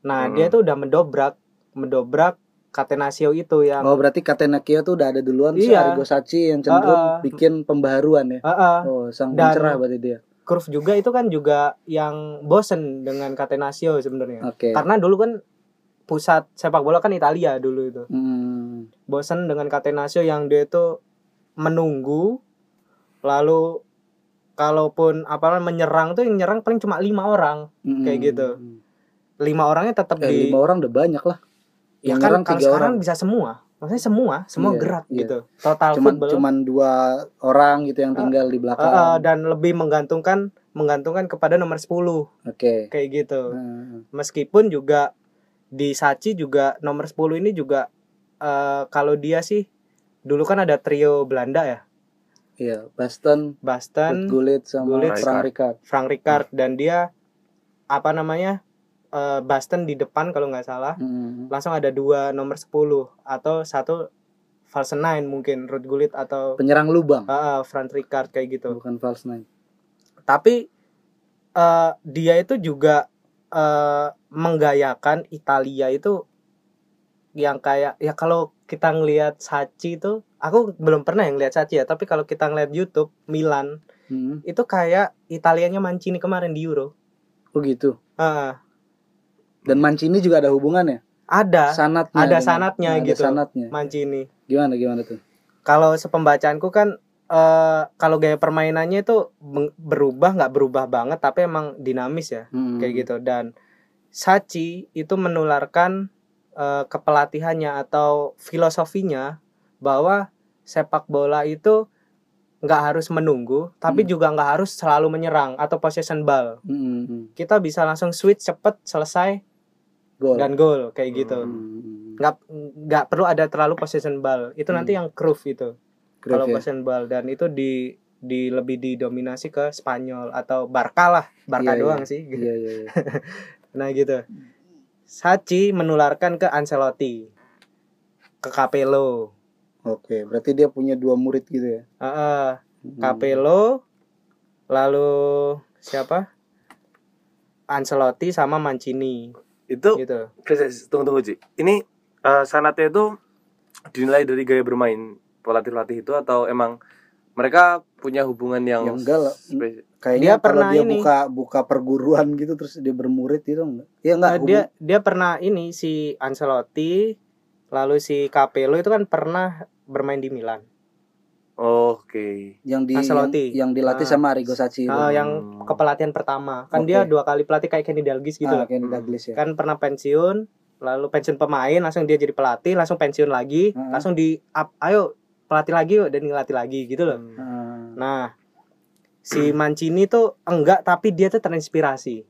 Nah, Hmm. dia tuh udah mendobrak mendobrak Catenaccio itu yang Oh berarti Catenaccio tuh udah ada duluan Iya. Arrigo Sacchi yang cenderung Ah, ah. bikin pembaharuan ya. Heeh. Oh sang Dan- pencerah berarti dia. Cruyff juga itu kan juga yang bosen dengan Catenaccio sebenarnya. Oke. Karena dulu kan pusat sepak bola kan Italia dulu itu. Hmm. Bosen dengan Catenaccio yang dia itu menunggu lalu kalaupun apa menyerang tuh yang nyerang paling cuma lima orang. Hmm. Kayak gitu. Lima orangnya tetap Eh, di lima orang udah banyak lah. Ya Yang kan kalau sekarang orang. bisa semua. Maksudnya semua, semua Iya, gerak iya. gitu. Total Cuman football. cuman dua orang gitu yang Ah, tinggal di Eh, belakang. eh, dan lebih menggantungkan menggantungkan kepada nomor 10 Oke. kayak gitu. Hmm. meskipun juga di Sachi juga nomor 10 ini juga eh, kalau dia sih dulu kan ada trio Belanda ya Iya, Baston, Basten, Gullit sama Gullit, Frank Rijkaard. Frank Rijkaard dan dia apa namanya eh, Basten di depan kalau nggak salah Hmm. langsung ada dua nomor 10 atau satu false nine mungkin Ruud Gullit atau Penyerang lubang, eh, eh, Frank Rijkaard kayak gitu bukan false nine. tapi eh, dia itu juga eh, menggayakan Italia itu yang kayak ya kalau kita ngelihat Sachi itu aku belum pernah yang lihat Sachi ya tapi kalau kita ngeliat YouTube Milan Hmm. itu kayak Italianya Mancini kemarin di Euro Oh gitu. Eh, Dan Mancini juga ada hubungannya. ada Sanatnya. ada dengan- sanatnya ada gitu. sanatnya. Mancini Gimana gimana tuh? kalau sepembacaanku kan eh kalau gaya permainannya itu berubah nggak berubah banget tapi emang dinamis ya Hmm. kayak gitu dan Sachi itu menularkan eh, kepelatihannya atau filosofinya bahwa sepak bola itu nggak harus menunggu tapi Hmm. juga nggak harus selalu menyerang atau possession ball hmm. kita bisa langsung switch cepet selesai Gol. dan gol kayak gitu Hmm. nggak nggak perlu ada terlalu possession ball itu nanti Hmm. yang Cruyff itu kalau ya. possession ball dan itu di di lebih didominasi ke Spanyol atau Barca lah Barca Iya, doang iya. sih Iya iya iya. nah gitu Sachi menularkan ke Ancelotti ke Capello Oke, berarti dia punya dua murid gitu ya. Heeh, Hmm. Capello lalu siapa Ancelotti sama Mancini itu gitu Please, tunggu tunggu Ci. Ini eh, sanatnya itu dinilai dari gaya bermain pelatih-pelatih itu atau emang mereka punya hubungan yang Ya enggak lah. Kayaknya Dia pernah dia ini. buka buka perguruan gitu terus dia bermurid gitu enggak? Iya enggak. Nah, dia dia pernah ini si Ancelotti lalu si Capello itu kan pernah bermain di Milan Oke. yang di Ancelotti. yang, yang dilatih Ah. sama Arrigo Sacchi itu. Ah, yang Hmm. kepelatihan pertama kan Oke. dia dua kali pelatih kayak Kenny Dalglish gitu ah, loh. Kenny Hmm. Douglas ya. kan pernah pensiun lalu pensiun pemain langsung dia jadi pelatih langsung pensiun lagi Heeh. langsung di up, ayo pelatih lagi yuk dan ngelatih lagi gitu loh Hmm. Ah, nah si Mancini tuh enggak tapi dia tuh terinspirasi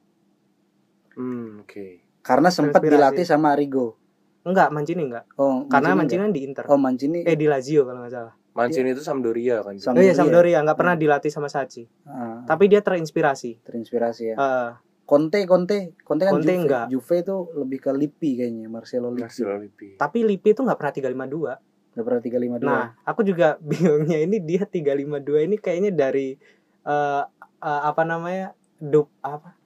Hmm, oke. karena sempat dilatih sama Arrigo. enggak Mancini enggak Oh, karena Mancini Mancini kan di Inter enggak? Oh, Mancini. eh di Lazio kalau nggak salah Mancini itu Sampdoria kan. Sam- oh iya Sampdoria. Sampdoria nggak pernah dilatih sama Sachi Ah, tapi dia terinspirasi terinspirasi ya. Heeh. Conte, Conte, Conte kan Conte Juve. enggak. Juve itu lebih ke Lippi kayaknya, Marcelo Lippi. Marcelo Lippi. tapi Lippi itu nggak pernah 352 Enggak pernah 352. Nah, aku juga bingungnya ini dia 352 ini kayaknya dari eh eh, apa namanya? dup apa?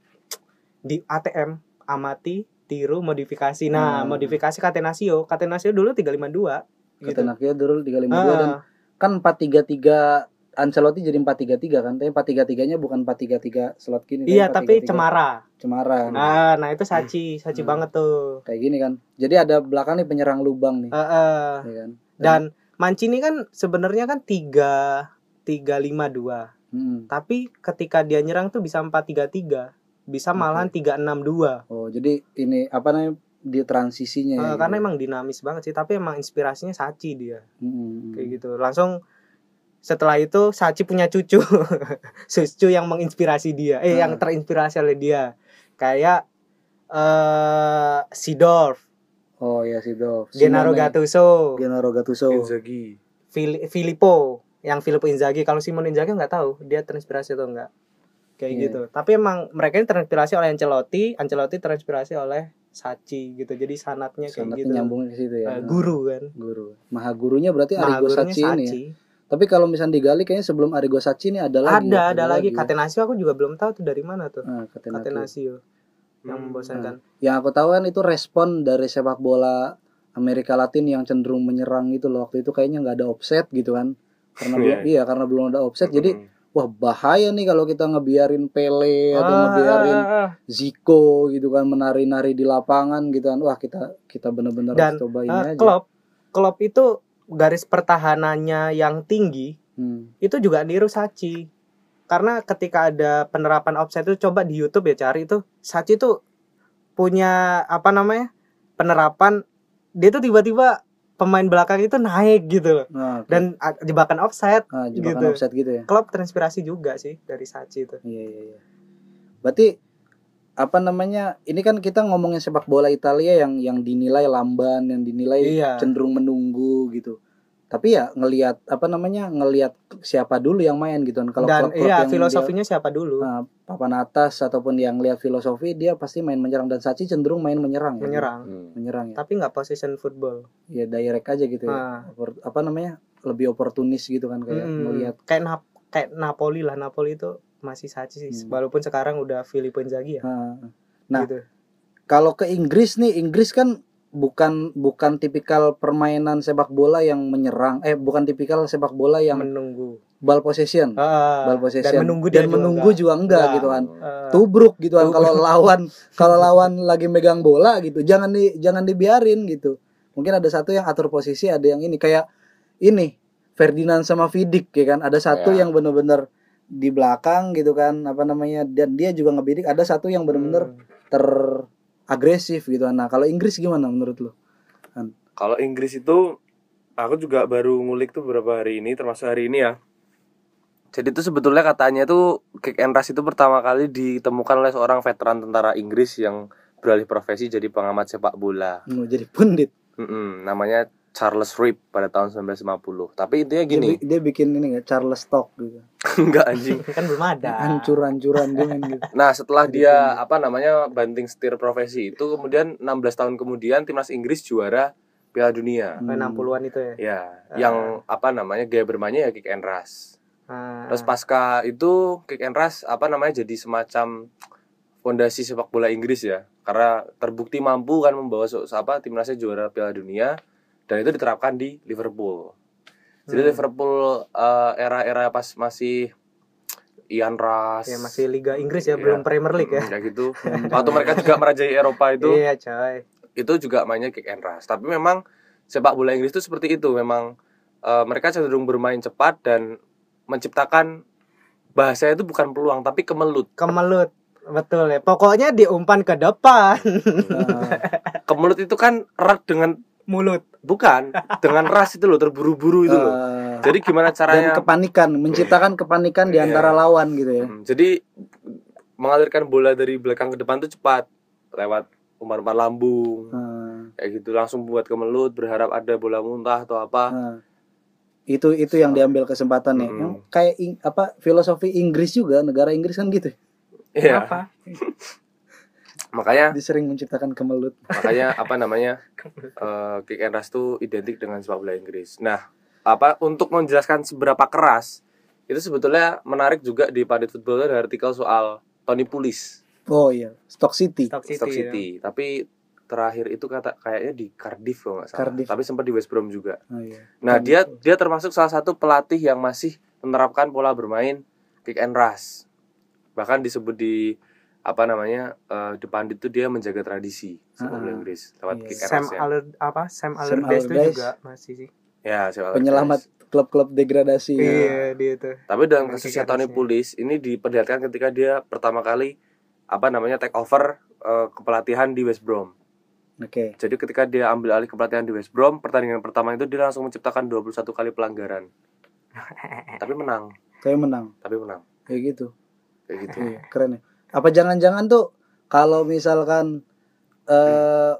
Di ATM amati, tiru, modifikasi. Nah, Hmm. modifikasi Catenaccio. Catenaccio dulu 352 gitu. Catenaccio dulu 352 dan Ah, kan 433 Ancelotti jadi 433 kan, tapi 433-nya bukan 433 slot gini. iya, tapi 433 cemara. Cemara. Nah, nah itu Sachi, Sachi Hmm. banget tuh. Kayak gini kan. Jadi ada belakang nih penyerang lubang nih, Eh, eh. ya kan. dan Mancini kan sebenarnya kan tiga tiga lima dua Hmm. tapi ketika dia nyerang tuh bisa empat tiga tiga bisa malahan tiga enam dua Oh, jadi ini apa namanya di transisinya ya. Eh, karena emang dinamis banget sih tapi emang inspirasinya Sachi dia Hmm. kayak gitu langsung setelah itu Sachi punya cucu cucu yang menginspirasi dia eh Ah. yang terinspirasi oleh dia kayak eh Sidorf Oh ya si Dov. Gennaro Gattuso Gennaro Gattuso. Inzaghi. Fili- Filippo yang Filippo Inzaghi kalau Simone Inzaghi nggak tahu dia terinspirasi atau enggak kayak Iya. gitu tapi emang mereka ini terinspirasi oleh Ancelotti Ancelotti terinspirasi oleh Sachi gitu jadi sanatnya kayak Sangat gitu nyambung ke situ ya. Eh, guru kan Guru. Maha gurunya berarti Maha Arrigo gurunya Sacchi ini ya. Tapi kalau misalnya digali kayaknya sebelum Arrigo Sacchi ini ada lagi. ada ya, ada lagi. Catenaccio aku juga belum tahu tuh dari mana tuh Ah, Catenaccio. Catenaccio yang Hmm. membosankan Yang aku tahu kan itu respon dari sepak bola Amerika Latin yang cenderung menyerang gitu loh. Waktu itu kayaknya nggak ada offset gitu kan. Karena Iya. belum iya karena belum ada offset jadi Mm. Wah bahaya nih kalau kita ngebiarin Pele atau Ah, ngebiarin ah, ah. Zico gitu kan menari-nari di lapangan gitu kan. Wah, kita kita bener-bener harus coba ini Ah, aja. Klopp Klopp itu garis pertahanannya yang tinggi Hmm. itu juga niru Sachi karena ketika ada penerapan offset itu coba di YouTube ya cari itu Sachi itu punya apa namanya penerapan dia tuh tiba-tiba pemain belakang itu naik gitu loh Nah, dan jebakan offset nah, jebakan gitu. offset gitu ya. Klopp terinspirasi juga sih dari Sachi itu Iya iya iya. Berarti apa namanya? Ini kan kita ngomongin sepak bola Italia yang yang dinilai lamban, yang dinilai Iya. cenderung menunggu gitu. Tapi ya ngelihat apa namanya? ngelihat siapa dulu yang main gitu kan. Kalau dan klub-klub iya yang filosofinya siapa dia, dulu nah, papan atas ataupun yang lihat filosofi dia pasti main menyerang dan Sachi cenderung main menyerang ya. menyerang Hmm. Menyerang ya. tapi nggak position football Ya direct aja gitu ya. Opor- apa namanya? lebih oportunis gitu kan kayak Mm-mm. melihat kayak Nap kayak Napoli lah Napoli itu masih Sachi sih Hmm. walaupun sekarang udah Filippo Inzaghi ya nah, Nah, gitu. kalau ke Inggris nih Inggris kan bukan bukan tipikal permainan sepak bola yang menyerang eh bukan tipikal sepak bola yang menunggu. ball possession. Ah, ball possession. dan menunggu dan juga menunggu enggak. juga enggak Enggak. gitu kan. Eh, tubruk gitu kan kalau lawan kalau lawan lagi megang bola gitu. Jangan di jangan dibiarin gitu. Mungkin ada satu yang atur posisi ada yang ini. Kayak ini Ferdinand sama Vidic ya kan? Ada satu Ya. yang bener-bener di belakang gitu kan. Apa namanya? Dan dia juga ngebidik. Ada satu yang bener-bener hmm. Teragresif gitu nah kalau Inggris gimana menurut lo Kalau Inggris itu aku juga baru ngulik tuh beberapa hari ini termasuk hari ini ya. Jadi itu sebetulnya katanya tuh kick and rush itu pertama kali ditemukan oleh seorang veteran tentara Inggris yang beralih profesi jadi pengamat sepak bola. mau jadi pundit Mm-mm, namanya Charles Reap pada tahun 1950. Tapi intinya dia, gini, bi- dia bikin ini nggak Charles Stock gitu enggak anjing. kan belum ada hancur-hancuran dia gitu Nah, setelah dia apa namanya banting setir profesi itu kemudian 16 tahun kemudian timnas Inggris juara Piala Dunia. Hmm. 60-an itu ya Ya, Ah. yang apa namanya gaya bermainnya ya kick and rush. Ah, Terus pasca itu kick and rush apa namanya jadi semacam fondasi sepak bola Inggris ya. Karena terbukti mampu kan membawa apa timnasnya juara Piala Dunia dan itu diterapkan di Liverpool. Jadi Hmm. Liverpool eh, era-era pas masih Ian Rush ya masih Liga Inggris Iya. ya belum Premier League ya kayak gitu. Waktu mereka juga merajai Eropa itu iya coy itu juga mainnya kick and rush. Tapi memang sepak bola Inggris itu seperti itu. Memang eh, mereka cenderung bermain cepat dan menciptakan bahasa itu bukan peluang tapi kemelut. kemelut betul ya pokoknya diumpan ke depan Nah, Kemelut itu kan erat dengan mulut bukan dengan ras itu loh terburu-buru itu loh. eh, Jadi gimana dan caranya? kepanikan menciptakan kepanikan di Iya. antara lawan gitu ya Hmm, jadi mengalirkan bola dari belakang ke depan itu cepat lewat umpan-umpan lambung Nah, kayak gitu langsung buat kemelut berharap ada bola muntah atau apa. nah. itu itu yang diambil kesempatannya Mm. Yang kayak ing- apa filosofi Inggris juga negara Inggris kan gitu Iya. apa Makanya dia sering menciptakan kemelut makanya apa namanya eh, kick and rush itu identik dengan sepak bola Inggris. Nah, apa untuk menjelaskan seberapa keras itu sebetulnya menarik juga di Padit Football ada artikel soal Tony Pulis oh iya Stock City Stock City, Stoke ya. City. Tapi terakhir itu kata kayaknya di Cardiff kalau nggak salah. Cardiff. Tapi sempat di West Brom juga. oh, iya. Nah, Cardiff. dia dia termasuk salah satu pelatih yang masih menerapkan pola bermain kick and rush. Bahkan disebut di apa namanya eh, depan itu dia menjaga tradisi sepak bola Inggris lewat iya. kick Sam Aller apa Sam Sam Allardyce itu juga masih sih Ya, penyelamat Allardyce. klub-klub degradasi. Iya, dia tuh. Tapi dalam tiga Tony. Pulis ini diperlihatkan ketika dia pertama kali apa namanya take over eh, kepelatihan di West Brom. Oke. Jadi ketika dia ambil alih kepelatihan di West Brom, pertandingan pertama itu dia langsung menciptakan 21 kali pelanggaran. tapi menang, Saya menang. tapi menang. Kayak gitu. Kayak gitu. Iya, keren ya. Apa jangan-jangan tuh kalau misalkan eh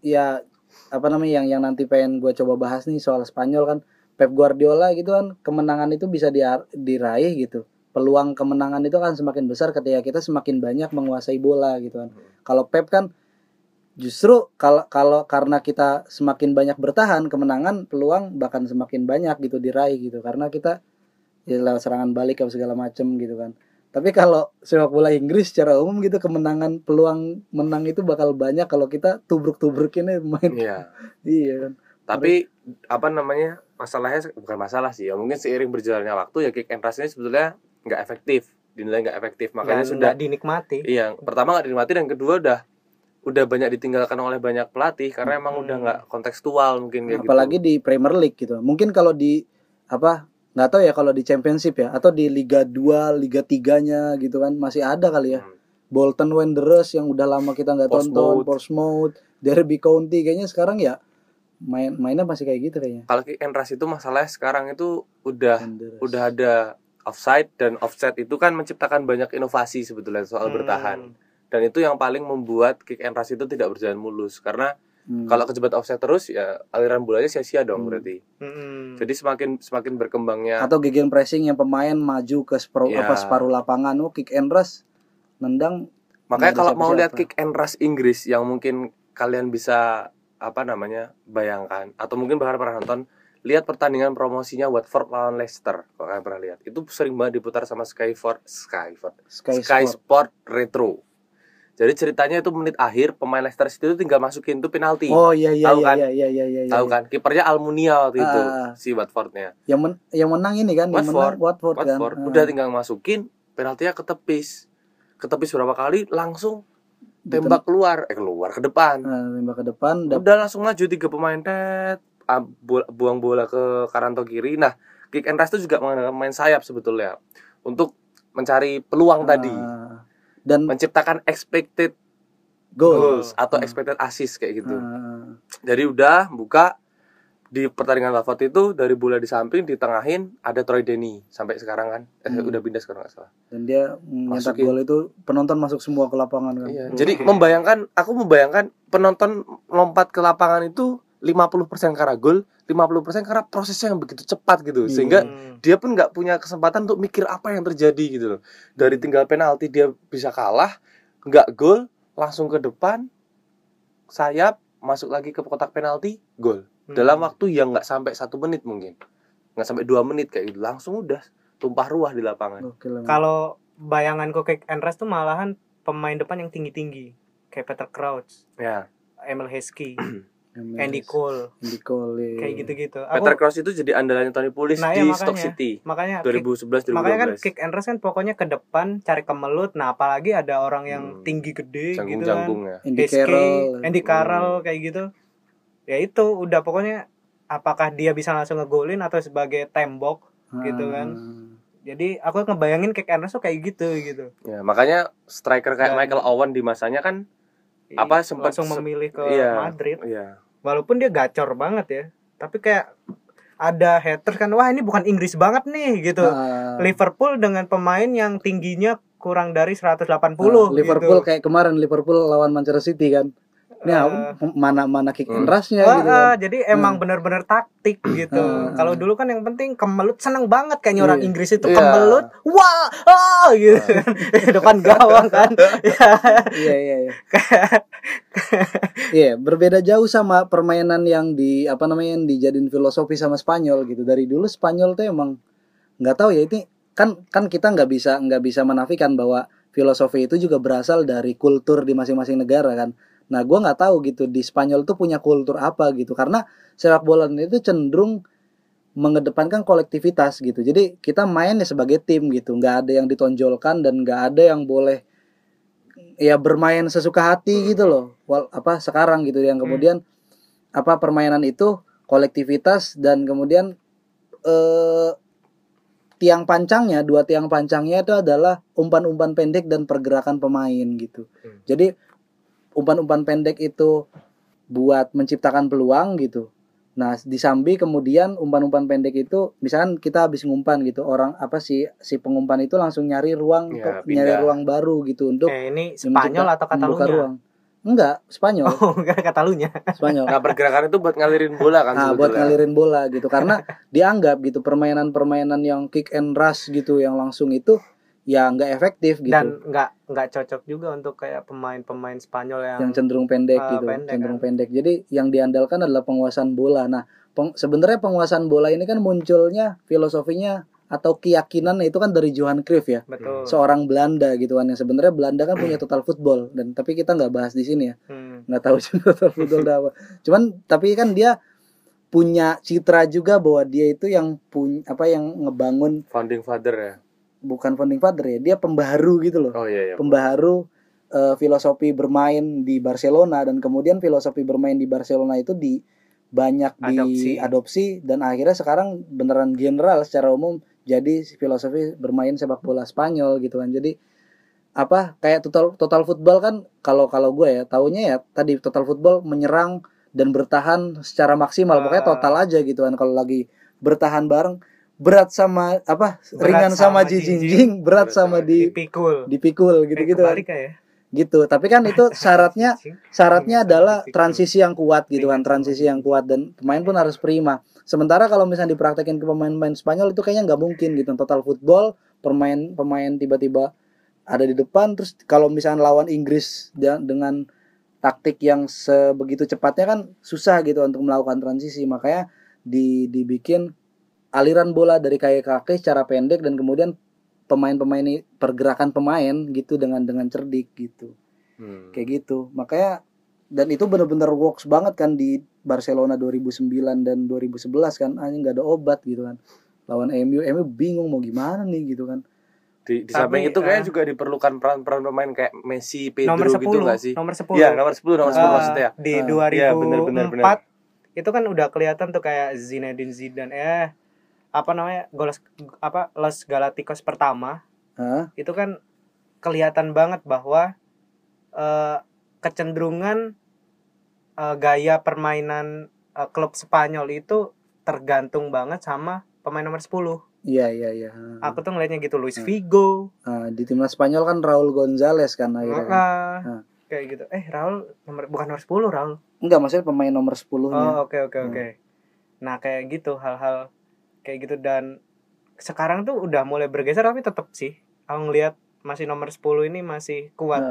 ya apa namanya yang yang nanti pengen gue coba bahas nih soal Spanyol kan Pep Guardiola gitu kan kemenangan itu bisa dia- diraih gitu. Peluang kemenangan itu kan semakin besar ketika kita semakin banyak menguasai bola gitu kan. Kalau Pep kan justru kalau kalau karena kita semakin banyak bertahan kemenangan peluang bahkan semakin banyak gitu diraih gitu karena kita ya lewat serangan balik apa segala macem gitu kan tapi kalau sepak bola Inggris secara umum gitu kemenangan peluang menang itu bakal banyak kalau kita tubruk-tubrukin main Iya. iya kan Tapi apa namanya? Masalahnya bukan masalah sih ya. Mungkin seiring berjalannya waktu ya kick and rush ini sebetulnya nggak efektif, dinilai nggak efektif. Makanya Dan sudah dinikmati. Iya, pertama nggak dinikmati dan kedua udah udah banyak ditinggalkan oleh banyak pelatih karena emang Hmm. udah nggak kontekstual mungkin kayak apalagi gitu. di Premier League gitu mungkin kalau di apa nggak tahu ya kalau di Championship ya atau di Liga 2 Liga 3 nya gitu kan masih ada kali ya Hmm. Bolton Wanderers yang udah lama kita nggak tonton Portsmouth. Portsmouth Derby County kayaknya sekarang ya main mainnya masih kayak gitu kayaknya Kalau kick and rush itu masalahnya sekarang itu udah Wanderers. udah ada offside dan offset itu kan menciptakan banyak inovasi sebetulnya soal Hmm. bertahan. Dan itu yang paling membuat kick and rush itu tidak berjalan mulus karena Hmm. kalau kejebat offset terus ya aliran bolanya sia-sia dong Hmm. berarti. Mm-mm. Jadi semakin semakin berkembangnya atau gegen pressing yang pemain maju ke separuh Iya. apa separuh lapangan oh kick and rush nendang Makanya kalau mau lihat kick and rush Inggris yang mungkin kalian bisa apa namanya bayangkan atau mungkin bahkan pernah nonton lihat pertandingan promosinya Watford lawan Leicester kalau kalian pernah lihat itu sering banget diputar sama Skyford Skyford Sky, Sky Sport. Sport Retro jadi ceritanya itu menit akhir pemain Leicester City itu tinggal masukin tuh penalti Oh iya iya Tahu iya kan? iya iya iya iya. tahu iya. kan kipernya Almunia waktu itu Ah. si Watfordnya Yang men yang menang ini kan, yang Watford. menang Watford, kan. Watford Ah. udah tinggal masukin penaltinya ketepis ketepis berapa kali langsung tembak keluar eh keluar ke depan Nah, tembak ke depan udah langsung maju tiga pemain tet ah, bu- buang bola ke karanto kiri nah kick and rush itu juga main sayap sebetulnya untuk mencari peluang tadi Ah. Dan menciptakan expected gol. goals atau Ah. expected assist kayak gitu Ah. jadi udah buka di pertandingan Watford itu dari bola di samping ditengahin ada Troy Deeney sampai sekarang kan eh, Hmm. udah pindah sekarang nggak salah dan dia nyetak gol itu penonton masuk semua ke lapangan kan. Iya, jadi membayangkan aku membayangkan penonton lompat ke lapangan itu 50% karena gol, 50% karena prosesnya yang begitu cepat gitu. Iya. Sehingga Hmm. dia pun nggak punya kesempatan untuk mikir apa yang terjadi gitu loh. Dari tinggal penalti dia bisa kalah, nggak gol, langsung ke depan, sayap, masuk lagi ke kotak penalti, gol. Hmm. Dalam waktu yang nggak sampai satu menit mungkin, nggak sampai dua menit kayak gitu, langsung udah tumpah ruah di lapangan. Kalau bayanganku kick and rush tuh malahan pemain depan yang tinggi-tinggi. Kayak Peter Crouch, Ya, Emil Heskey, Yang Andy Cole, Andy Cole. iya. kayak gitu-gitu. Peter Crouch itu jadi andalannya Tony Pulis Nah, di iya, Stock. City makanya kick, 2011 2012. makanya kan kick and rush kan pokoknya ke depan cari kemelut. Nah, apalagi ada orang yang Hmm. tinggi gede gitu kan. janggung-janggung ya. Andy Carroll. Andy Carroll kayak gitu. Ya itu udah pokoknya apakah dia bisa langsung ngegolin atau sebagai tembok gitu kan. Ah. Jadi aku ngebayangin kick and rush tuh kayak gitu gitu. Ya, makanya striker kayak Dan- Michael Owen di masanya kan Apa, sempat langsung memilih ke iya. Madrid. ya Walaupun dia gacor banget ya. Tapi kayak ada haters kan wah ini bukan Inggris banget nih gitu. Ah. Liverpool dengan pemain yang tingginya kurang dari 180 Ah, Liverpool gitu. kayak kemarin Liverpool lawan Manchester City kan. Ini Eh, mana mana kick and Hmm. rush-nya Ah, gitu kan. jadi emang benar-benar taktik gitu. Ah, Kalau dulu kan yang penting kemelut seneng banget kayaknya orang Iya. Inggris itu Iya. kemelut, wah, ah gitu kan. depan gawang kan. Ya. Iya iya iya. Iya, berbeda jauh sama permainan yang di apa namanya yang dijadiin filosofi sama Spanyol gitu. Dari dulu Spanyol tuh emang nggak tahu ya ini kan kan kita nggak bisa nggak bisa menafikan bahwa filosofi itu juga berasal dari kultur di masing-masing negara kan. Nah, gua nggak tahu gitu di Spanyol tuh punya kultur apa gitu karena sepak bola itu cenderung mengedepankan kolektivitas gitu. Jadi kita main ya sebagai tim gitu, nggak ada yang ditonjolkan dan nggak ada yang boleh ya bermain sesuka hati gitu loh. Wal, apa sekarang gitu yang kemudian apa permainan itu kolektivitas dan kemudian eh tiang pancangnya dua tiang pancangnya itu adalah umpan-umpan pendek dan pergerakan pemain gitu Hmm. jadi umpan-umpan pendek itu buat menciptakan peluang gitu. Nah di Sambi kemudian umpan-umpan pendek itu misalkan kita habis ngumpan gitu orang apa sih si pengumpan itu langsung nyari ruang Ya, ke- nyari ruang baru gitu untuk Eh, ini Spanyol atau membuka Katalunya? ruang. Enggak Spanyol. Oh, enggak Katalunya. Spanyol. Nah, pergerakan itu buat ngalirin bola kan Nah, buat ngalirin bola gitu karena dianggap gitu permainan-permainan yang kick and rush gitu yang langsung itu ya nggak efektif gitu Dan enggak enggak cocok juga untuk kayak pemain-pemain Spanyol yang, yang cenderung pendek Ah, gitu pendek, cenderung kan. pendek jadi yang diandalkan adalah penguasaan bola nah peng- sebenarnya penguasaan bola ini kan munculnya filosofinya atau keyakinan itu kan dari Johan Cruyff ya betul. seorang Belanda gitu kan yang sebenarnya Belanda kan punya total football dan tapi kita nggak bahas di sini ya Hmm. nggak tahu juga total football apa cuman tapi kan dia punya citra juga bahwa dia itu yang punya apa yang ngebangun Founding father ya. Bukan founding father ya dia pembaharu gitu loh Oh iya iya. pembaharu eh, filosofi bermain di Barcelona dan kemudian filosofi bermain di Barcelona itu di banyak Adopsi. diadopsi dan akhirnya sekarang beneran general secara umum jadi filosofi bermain sepak bola Spanyol gitu kan jadi apa kayak total total football kan kalau kalau gue ya taunya ya tadi total football menyerang dan bertahan secara maksimal pokoknya Ah. total aja gitu kan kalau lagi bertahan bareng berat sama apa Berat ringan sama, jinjing, berat berat sama di Dipikul. dipikul kan. Eh, kebalik ya. gitu. Tapi kan itu syaratnya syaratnya sama adalah transisi yang kuat gitu kan transisi yang kuat dan pemain pun harus prima. Sementara kalau misalnya dipraktekin ke pemain-pemain Spanyol itu kayaknya nggak mungkin gitu. Total football pemain pemain tiba-tiba ada di depan terus kalau misalnya lawan Inggris dengan taktik yang sebegitu cepatnya kan susah gitu untuk melakukan transisi. Makanya di dibikin aliran bola dari kaki ke kaki secara pendek dan kemudian pemain-pemain ini pergerakan pemain gitu dengan dengan cerdik gitu Hmm. kayak gitu makanya dan itu bener-bener works banget kan di Barcelona 2009 dan 2011 kan hanya nggak ada obat gitu kan lawan MU MU bingung mau gimana nih gitu kan Di, di Tapi, samping itu kayaknya eh, juga diperlukan peran-peran pemain kayak Messi, Pedro nomor 10, gitu gak sih? nomor 10. Iya, nomor 10, nomor 10 Eh, maksudnya ya. Di Ah, 2004 iya, bener, bener, bener. itu kan udah kelihatan tuh kayak Zinedine Zidane eh apa namanya Golos apa Los Galacticos pertama Hah? itu kan kelihatan banget bahwa eh, kecenderungan eh, gaya permainan eh, klub Spanyol itu tergantung banget sama pemain nomor 10. iya iya iya Aku tuh ngelihatnya gitu Luis Hmm. Figo. Nah, di timnas Spanyol kan Raul Gonzalez kan akhirnya Ah. kayak gitu. Eh Raul nomor bukan nomor 10 Raul. enggak maksudnya pemain nomor 10 nya Oh, oke oke Hmm. oke. Nah, kayak gitu hal-hal kayak gitu. Dan sekarang tuh udah mulai bergeser tapi tetap sih. Aku ngelihat masih nomor 10 ini masih kuat.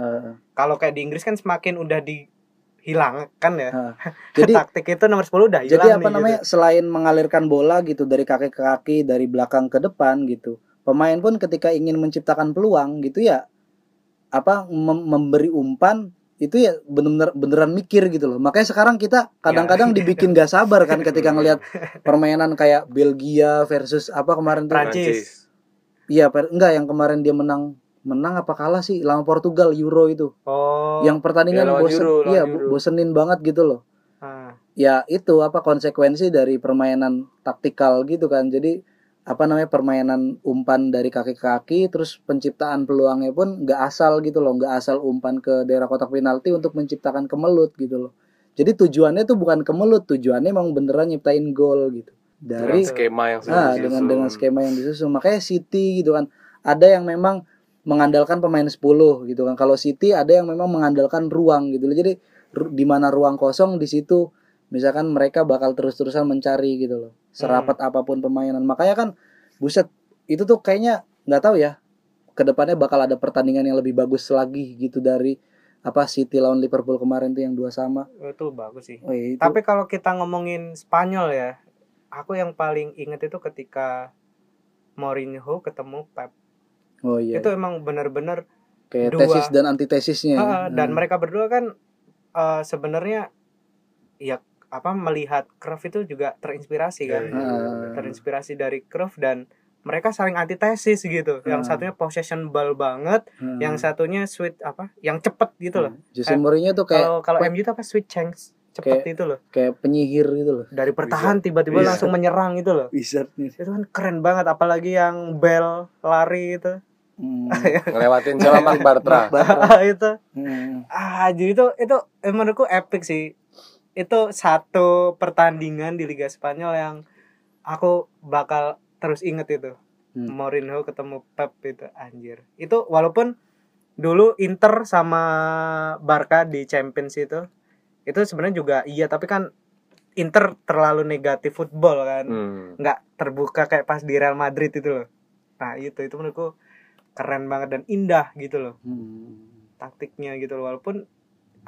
Kalau kayak di Inggris kan semakin udah dihilangkan ya. jadi Taktik itu nomor 10 udah hilang jadi apa nih, namanya selain mengalirkan bola gitu dari kaki ke kaki dari belakang ke depan gitu pemain pun ketika ingin menciptakan peluang gitu ya apa mem- memberi umpan itu ya bener-bener beneran mikir gitu loh makanya sekarang kita kadang-kadang dibikin gak sabar kan ketika ngelihat permainan kayak Belgia versus apa kemarin tuh Prancis. iya per- enggak yang kemarin dia menang menang apa kalah sih lawan Portugal Euro itu. Oh. yang pertandingan Ya, bosen Euro, iya Euro. bosenin banget gitu loh ah. ya itu apa konsekuensi dari permainan taktikal gitu kan jadi apa namanya permainan umpan dari kaki ke kaki terus penciptaan peluangnya pun nggak asal gitu loh nggak asal umpan ke daerah kotak penalti untuk menciptakan kemelut gitu loh. Jadi tujuannya tuh bukan kemelut tujuannya emang beneran nyiptain gol gitu. Dengan dari skema yang sudah ah disusun. dengan dengan skema yang disusun. Makanya City gitu kan ada yang memang mengandalkan pemain 10 gitu kan. Kalau City ada yang memang mengandalkan ruang gitu loh. Jadi ru- di mana ruang kosong di situ misalkan mereka bakal terus-terusan mencari gitu loh serapat apa pun permainan makanya kan buset itu tuh kayaknya nggak tahu ya ke depannya bakal ada pertandingan yang lebih bagus lagi gitu dari apa City lawan Liverpool kemarin tuh yang dua sama Itu bagus sih. oh, iya, itu Tapi kalau kita ngomongin Spanyol ya, aku yang paling inget itu ketika Mourinho ketemu Pep. oh iya Itu emang bener-bener kayak dua. tesis dan antitesisnya ya. Ah, dan Hmm. mereka berdua kan eh, sebenarnya ya apa melihat Cruyff itu juga terinspirasi kan Iya, iya, iya. Terinspirasi dari Cruyff dan mereka saling antitesis gitu yang Hmm. satunya possession ball banget Hmm. yang satunya sweet apa yang cepet gitu loh Jose Eh, Mourinho tuh kayak kalau kalau MU itu apa sweet change cepet Kayak- itu loh. kayak penyihir gitu loh Dari bertahan tiba-tiba langsung menyerang itu loh. wizard nih Itu kan keren banget apalagi yang Bell lari itu. hmm. ngelewatin Mark Bartra itu Hmm. ah jadi itu itu eh, menurutku epic sih itu satu pertandingan di Liga Spanyol yang aku bakal terus inget itu Hmm. Mourinho ketemu Pep itu anjir itu walaupun dulu Inter sama Barca di Champions itu itu sebenarnya juga iya tapi kan Inter terlalu negatif football kan hmm. nggak terbuka kayak pas di Real Madrid itu loh nah itu itu menurutku keren banget dan indah gitu loh Hmm. taktiknya gitu loh walaupun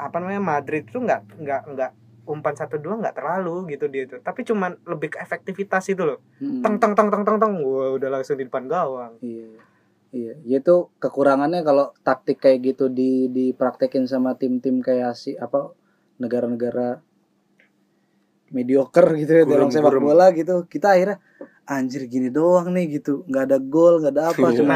apa namanya Madrid itu nggak nggak nggak umpan satu dua nggak terlalu gitu dia itu tapi cuman lebih ke efektivitas itu loh Hmm. teng teng teng teng teng teng wah udah langsung di depan gawang Iya. Iya, itu kekurangannya kalau taktik kayak gitu di dipraktekin sama tim-tim kayak si apa negara-negara mediocre gitu ya dalam sepak bola gitu. Kita akhirnya anjir gini doang nih gitu. nggak ada gol, nggak ada apa, Iya. cuma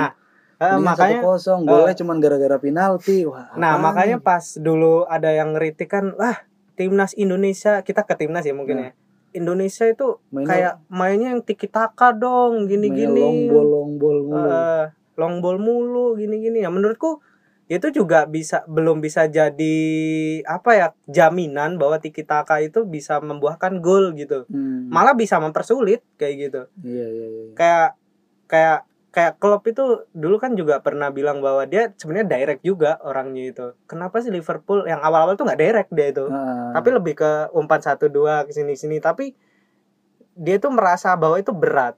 nah eh, makanya kosong, golnya cuma gara-gara penalti. Wah. nah makanya nih? pas dulu ada yang ngeritik kan wah timnas Indonesia kita ke timnas ya mungkin Nah. ya Indonesia itu Mainnya- kayak mainnya yang tiki taka dong gini mainnya gini long ball, long ball mulu. Eh, long ball mulu gini-gini ya menurutku itu juga bisa belum bisa jadi apa ya jaminan bahwa tiki taka itu bisa membuahkan gol gitu Hmm. malah bisa mempersulit kayak gitu Iya, iya, iya. kayak kayak kayak klub itu dulu kan juga pernah bilang bahwa dia sebenarnya direct juga orangnya itu. Kenapa sih Liverpool yang awal-awal tuh nggak direct dia itu? Ah, tapi lebih ke umpan satu dua ke sini sini tapi dia tuh merasa bahwa itu berat.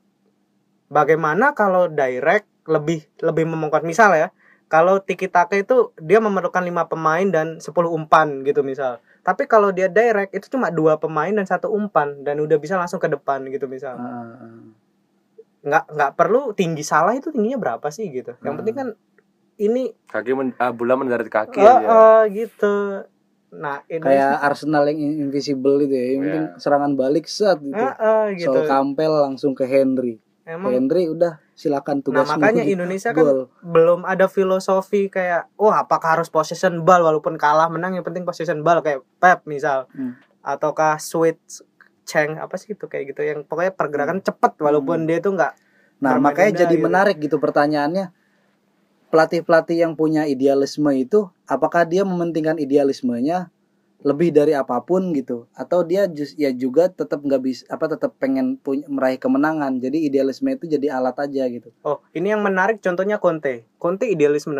Bagaimana kalau direct lebih lebih memongkot misal ya kalau tiki taka itu dia memerlukan lima pemain dan 10 umpan gitu misal. Tapi kalau dia direct itu cuma dua pemain dan satu umpan dan udah bisa langsung ke depan gitu misal. Ah. Nggak nggak perlu tinggi salah itu tingginya berapa sih gitu yang Hmm. penting kan ini kaki men, ah, bola mendarat di kaki aja. eh, gitu nah ini Kayak Arsenal yang invisible itu ya. Yang penting Iya. serangan balik set gitu. eh, eh, gitu Sol Campbell langsung ke Henry. emang Henry udah silakan Nah tugasmu. makanya Indonesia kan belum ada filosofi kayak oh apakah harus possession ball walaupun kalah menang yang penting possession ball kayak Pep misal Hmm. ataukah switch Cheng apa sih itu kayak gitu yang pokoknya pergerakan cepet walaupun dia tuh nggak Nah, makanya jadi gitu. menarik gitu pertanyaannya. Pelatih-pelatih yang punya idealisme itu apakah dia mementingkan idealismenya lebih dari apa pun gitu atau dia jus, ya juga tetap nggak bisa apa tetap pengen punya meraih kemenangan. Jadi idealisme itu jadi alat aja gitu. oh ini yang menarik contohnya Conte Conte idealisme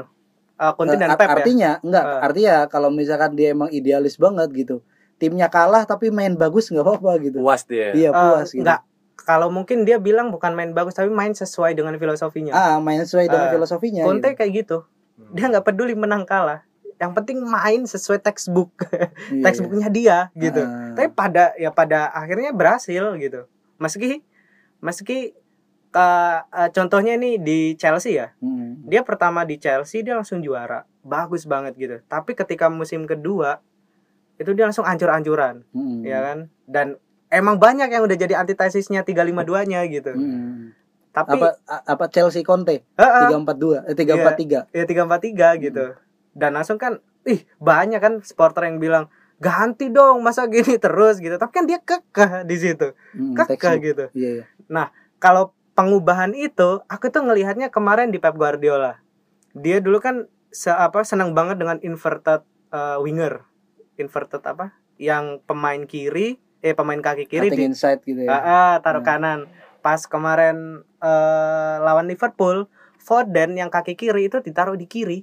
Eh, Conte Eh, dan art- Pep ya artinya enggak Eh. artinya kalau misalkan dia emang idealis banget gitu timnya kalah tapi main bagus nggak apa-apa gitu. Puas dia. Iya Eh, puas gitu. nggak kalau mungkin dia bilang bukan main bagus tapi main sesuai dengan filosofinya. Ah main sesuai dengan Eh, filosofinya Conte gitu. kayak gitu. Dia nggak peduli menang kalah. Yang penting main sesuai textbook. Iya, textbooknya dia gitu. Ah. tapi pada ya pada akhirnya berhasil gitu. Meski meski eh, eh, contohnya ini di Chelsea ya. Hmm. dia pertama di Chelsea dia langsung juara. Bagus banget gitu. Tapi ketika musim kedua itu dia langsung ancur-ancuran Hmm. ya kan? Dan emang banyak yang udah jadi antitesisnya 352 nya gitu. Hmm. tapi apa apa Chelsea Conte? Tiga empat dua eh tiga empat tiga. Ya 343 gitu. Dan langsung kan ih banyak kan supporter yang bilang ganti dong masa gini terus gitu. Tapi kan dia kekeh di situ. Hmm, kekeh gitu. Iya iya. Kalau pengubahan itu aku tuh ngelihatnya kemarin di Pep Guardiola. Dia dulu kan se apa senang banget dengan inverted uh, winger inverted apa? Yang pemain kiri eh pemain kaki kiri cutting di inside gitu ya. Ah, ah, taruh Hmm. kanan. Pas kemarin eh, lawan Liverpool Foden yang kaki kiri itu ditaruh di kiri.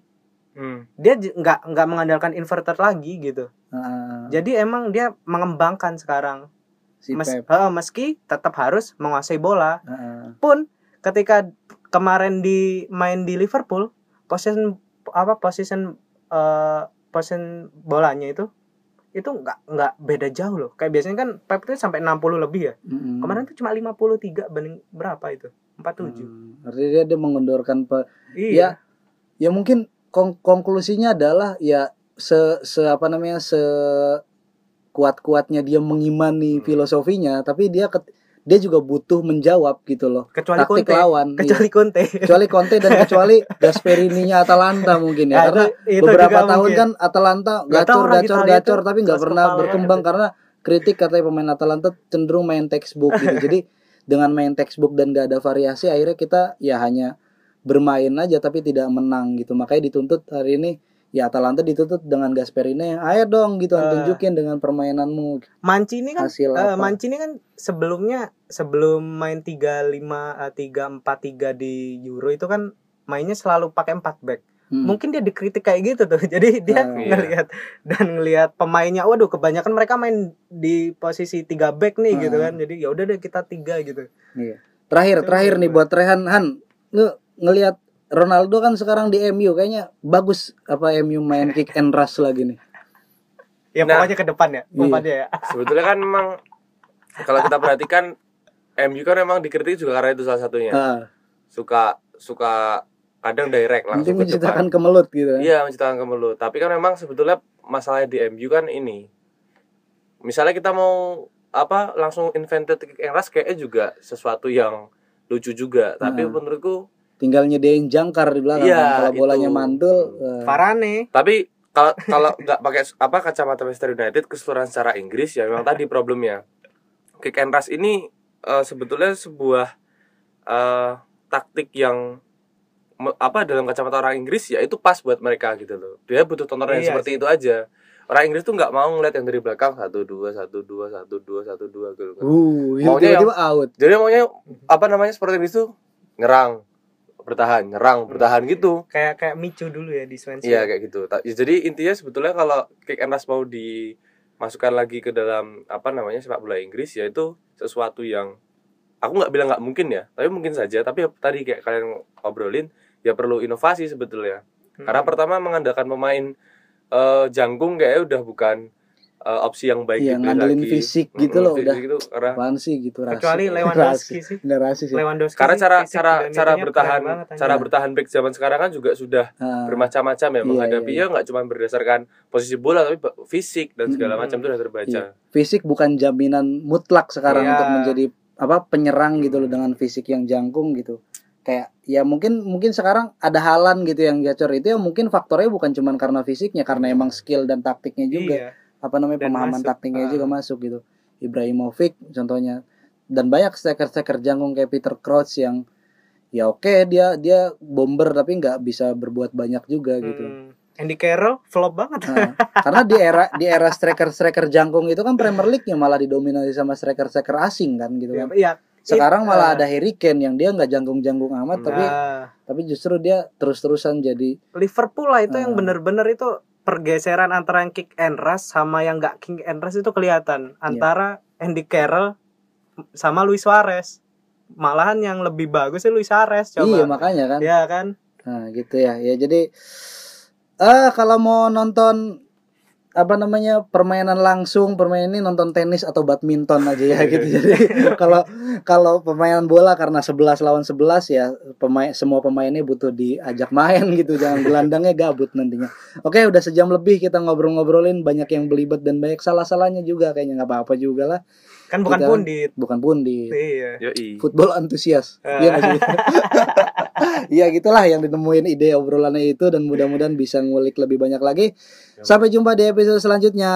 Hmm. dia nggak nggak mengandalkan inverted lagi gitu. Ah, jadi emang dia mengembangkan sekarang. Si Mes- Pep. eh, meski tetap harus menguasai bola. Ah, pun ketika kemarin di main di Liverpool position apa position eh position bolanya itu itu nggak nggak beda jauh loh. Kayak biasanya kan Pep itu sampai 60 lebih ya. Mm-mm. kemarin tuh cuma 53 banding berapa itu? 47 Hmm, artinya dia, dia mengendorkan pe- iya. ya mungkin kon- konklusinya adalah ya se, se apa namanya se kuat kuatnya dia mengimani Hmm. filosofinya tapi dia ket- dia juga butuh menjawab gitu loh kecuali taktik Conte lawan iya. kecuali Conte kecuali Conte dan kecuali Gasperini-nya Atalanta mungkin ya Ya, karena itu- itu beberapa tahun mungkin. kan Atalanta gacor gacor gacor tapi nggak pernah berkembang gitu. karena kritik katanya pemain Atalanta cenderung main textbook gitu. Jadi dengan main textbook dan gak ada variasi akhirnya kita ya hanya bermain aja tapi tidak menang gitu. Makanya dituntut hari ini ya Atalanta dituntut dengan Gasperini ayo dong gitu Ah. tunjukin dengan permainanmu Mancini kan hasil eh, apa. Mancini kan sebelumnya sebelum main 35 eh, 343 di Euro itu kan mainnya selalu pakai 4 back. Hmm. Mungkin dia dikritik kayak gitu tuh. Jadi dia iya. ngelihat dan ngelihat pemainnya waduh kebanyakan mereka main di posisi 3 back nih Ah. gitu kan. Jadi ya udah deh kita tiga gitu. Iya. Terakhir, Itu terakhir nih buat Rehan Han, ngelihat Ronaldo kan sekarang di MU kayaknya bagus apa MU main kick and rush lagi nih. Ya Nah. pokoknya ke depan ya. Iya. Ya. Sebetulnya kan memang kalau kita perhatikan MU kan memang dikritik juga karena itu salah satunya. Ah, Suka suka kadang direct nanti langsung ke depan. menciptakan kemelut gitu. kan. Iya, menciptakan kemelut. Tapi kan memang sebetulnya masalahnya di MU kan ini. Misalnya kita mau apa langsung invented kick and rush kayaknya juga sesuatu yang lucu juga. Tapi Hmm. menurutku Tinggal nyedain jangkar di belakang. Iya, kan. Kalau bolanya itu. mantul, eh, Varane. tapi kalau kalau nggak pakai apa kacamata Manchester United keseluruhan secara Inggris ya memang tadi problemnya kick and rush ini eh, sebetulnya sebuah eh, taktik yang apa dalam kacamata orang Inggris ya itu pas buat mereka gitu loh dia butuh tontonan yang Iya seperti itu aja orang Inggris tuh nggak mau ngeliat yang dari belakang satu dua satu dua satu dua satu dua gitu kan. uh, itu Maunya tiba-tiba out. jadi maunya apa namanya seperti itu nyerang bertahan nyerang bertahan gitu Kayak kayak Micu dulu ya di Swansea. Iya kayak gitu. Jadi intinya sebetulnya kalau kick and rush mau dimasukkan lagi ke dalam apa namanya sepak bola Inggris ya itu sesuatu yang aku nggak bilang nggak mungkin ya, tapi mungkin saja. Tapi tadi kayak kalian obrolin ya perlu inovasi sebetulnya. Hmm. Karena pertama mengandalkan pemain eh, jangkung kayaknya udah bukan eh, opsi yang baik Iya, dipilih ngandelin lagi. fisik gitu loh, udah. gitu, karena Apaan sih gitu rasi. Kecuali Lewandowski sih. Udah rasi sih. Lewandowski. karena cara fisik cara cara bertahan banget, cara bertahan back zaman sekarang kan juga sudah Ah, bermacam-macam ya Iya, menghadapinya iya, nggak cuma berdasarkan posisi bola tapi fisik dan segala macam itu udah terbaca. Iya. fisik bukan jaminan mutlak sekarang Iya. untuk menjadi apa penyerang gitu loh dengan fisik yang jangkung gitu kayak ya mungkin mungkin sekarang ada halan gitu yang gacor itu ya mungkin faktornya bukan cuma karena fisiknya karena emang skill dan taktiknya juga Iya. Apa namanya Dan pemahaman masuk. taktiknya Ah. juga masuk gitu Ibrahimovic contohnya dan banyak striker-striker jangkung kayak Peter Crouch yang ya oke dia dia bomber tapi nggak bisa berbuat banyak juga gitu Hmm. Andy Carroll flop banget. Nah, karena di era di era striker-striker jangkung itu kan Premier League-nya malah didominasi sama striker-striker asing kan gitu kan. Iya. Sekarang It- malah ah. ada Harry Kane yang dia nggak jangkung-jangkung amat tapi Nah, tapi justru dia terus-terusan jadi Liverpool lah itu yang Ah. bener-bener itu pergeseran antara yang kick and rush sama yang nggak kick and rush itu kelihatan antara Andy Carroll sama Luis Suarez. Malahan yang lebih bagus sih Luis Suarez coba. iya makanya kan. Iya kan? Nah, gitu ya. Ya jadi eh kalau mau nonton apa namanya permainan langsung permainan ini nonton tenis atau badminton aja ya gitu. Jadi kalau kalau permainan bola karena 11 lawan 11 ya pemain semua pemainnya butuh diajak main gitu. Jangan gelandangnya gabut nantinya. Oke udah sejam lebih kita ngobrol-ngobrolin banyak yang belibet dan banyak salah-salahnya juga kayaknya nggak apa-apa juga lah Kan bukan Kita- pundit. bukan pun di Iya. Yoi. football antusias Ah. Iya sih? Iya gitulah yang ditemuin ide obrolannya itu dan mudah-mudahan bisa ngulik lebih banyak lagi. Sampai jumpa di episode selanjutnya.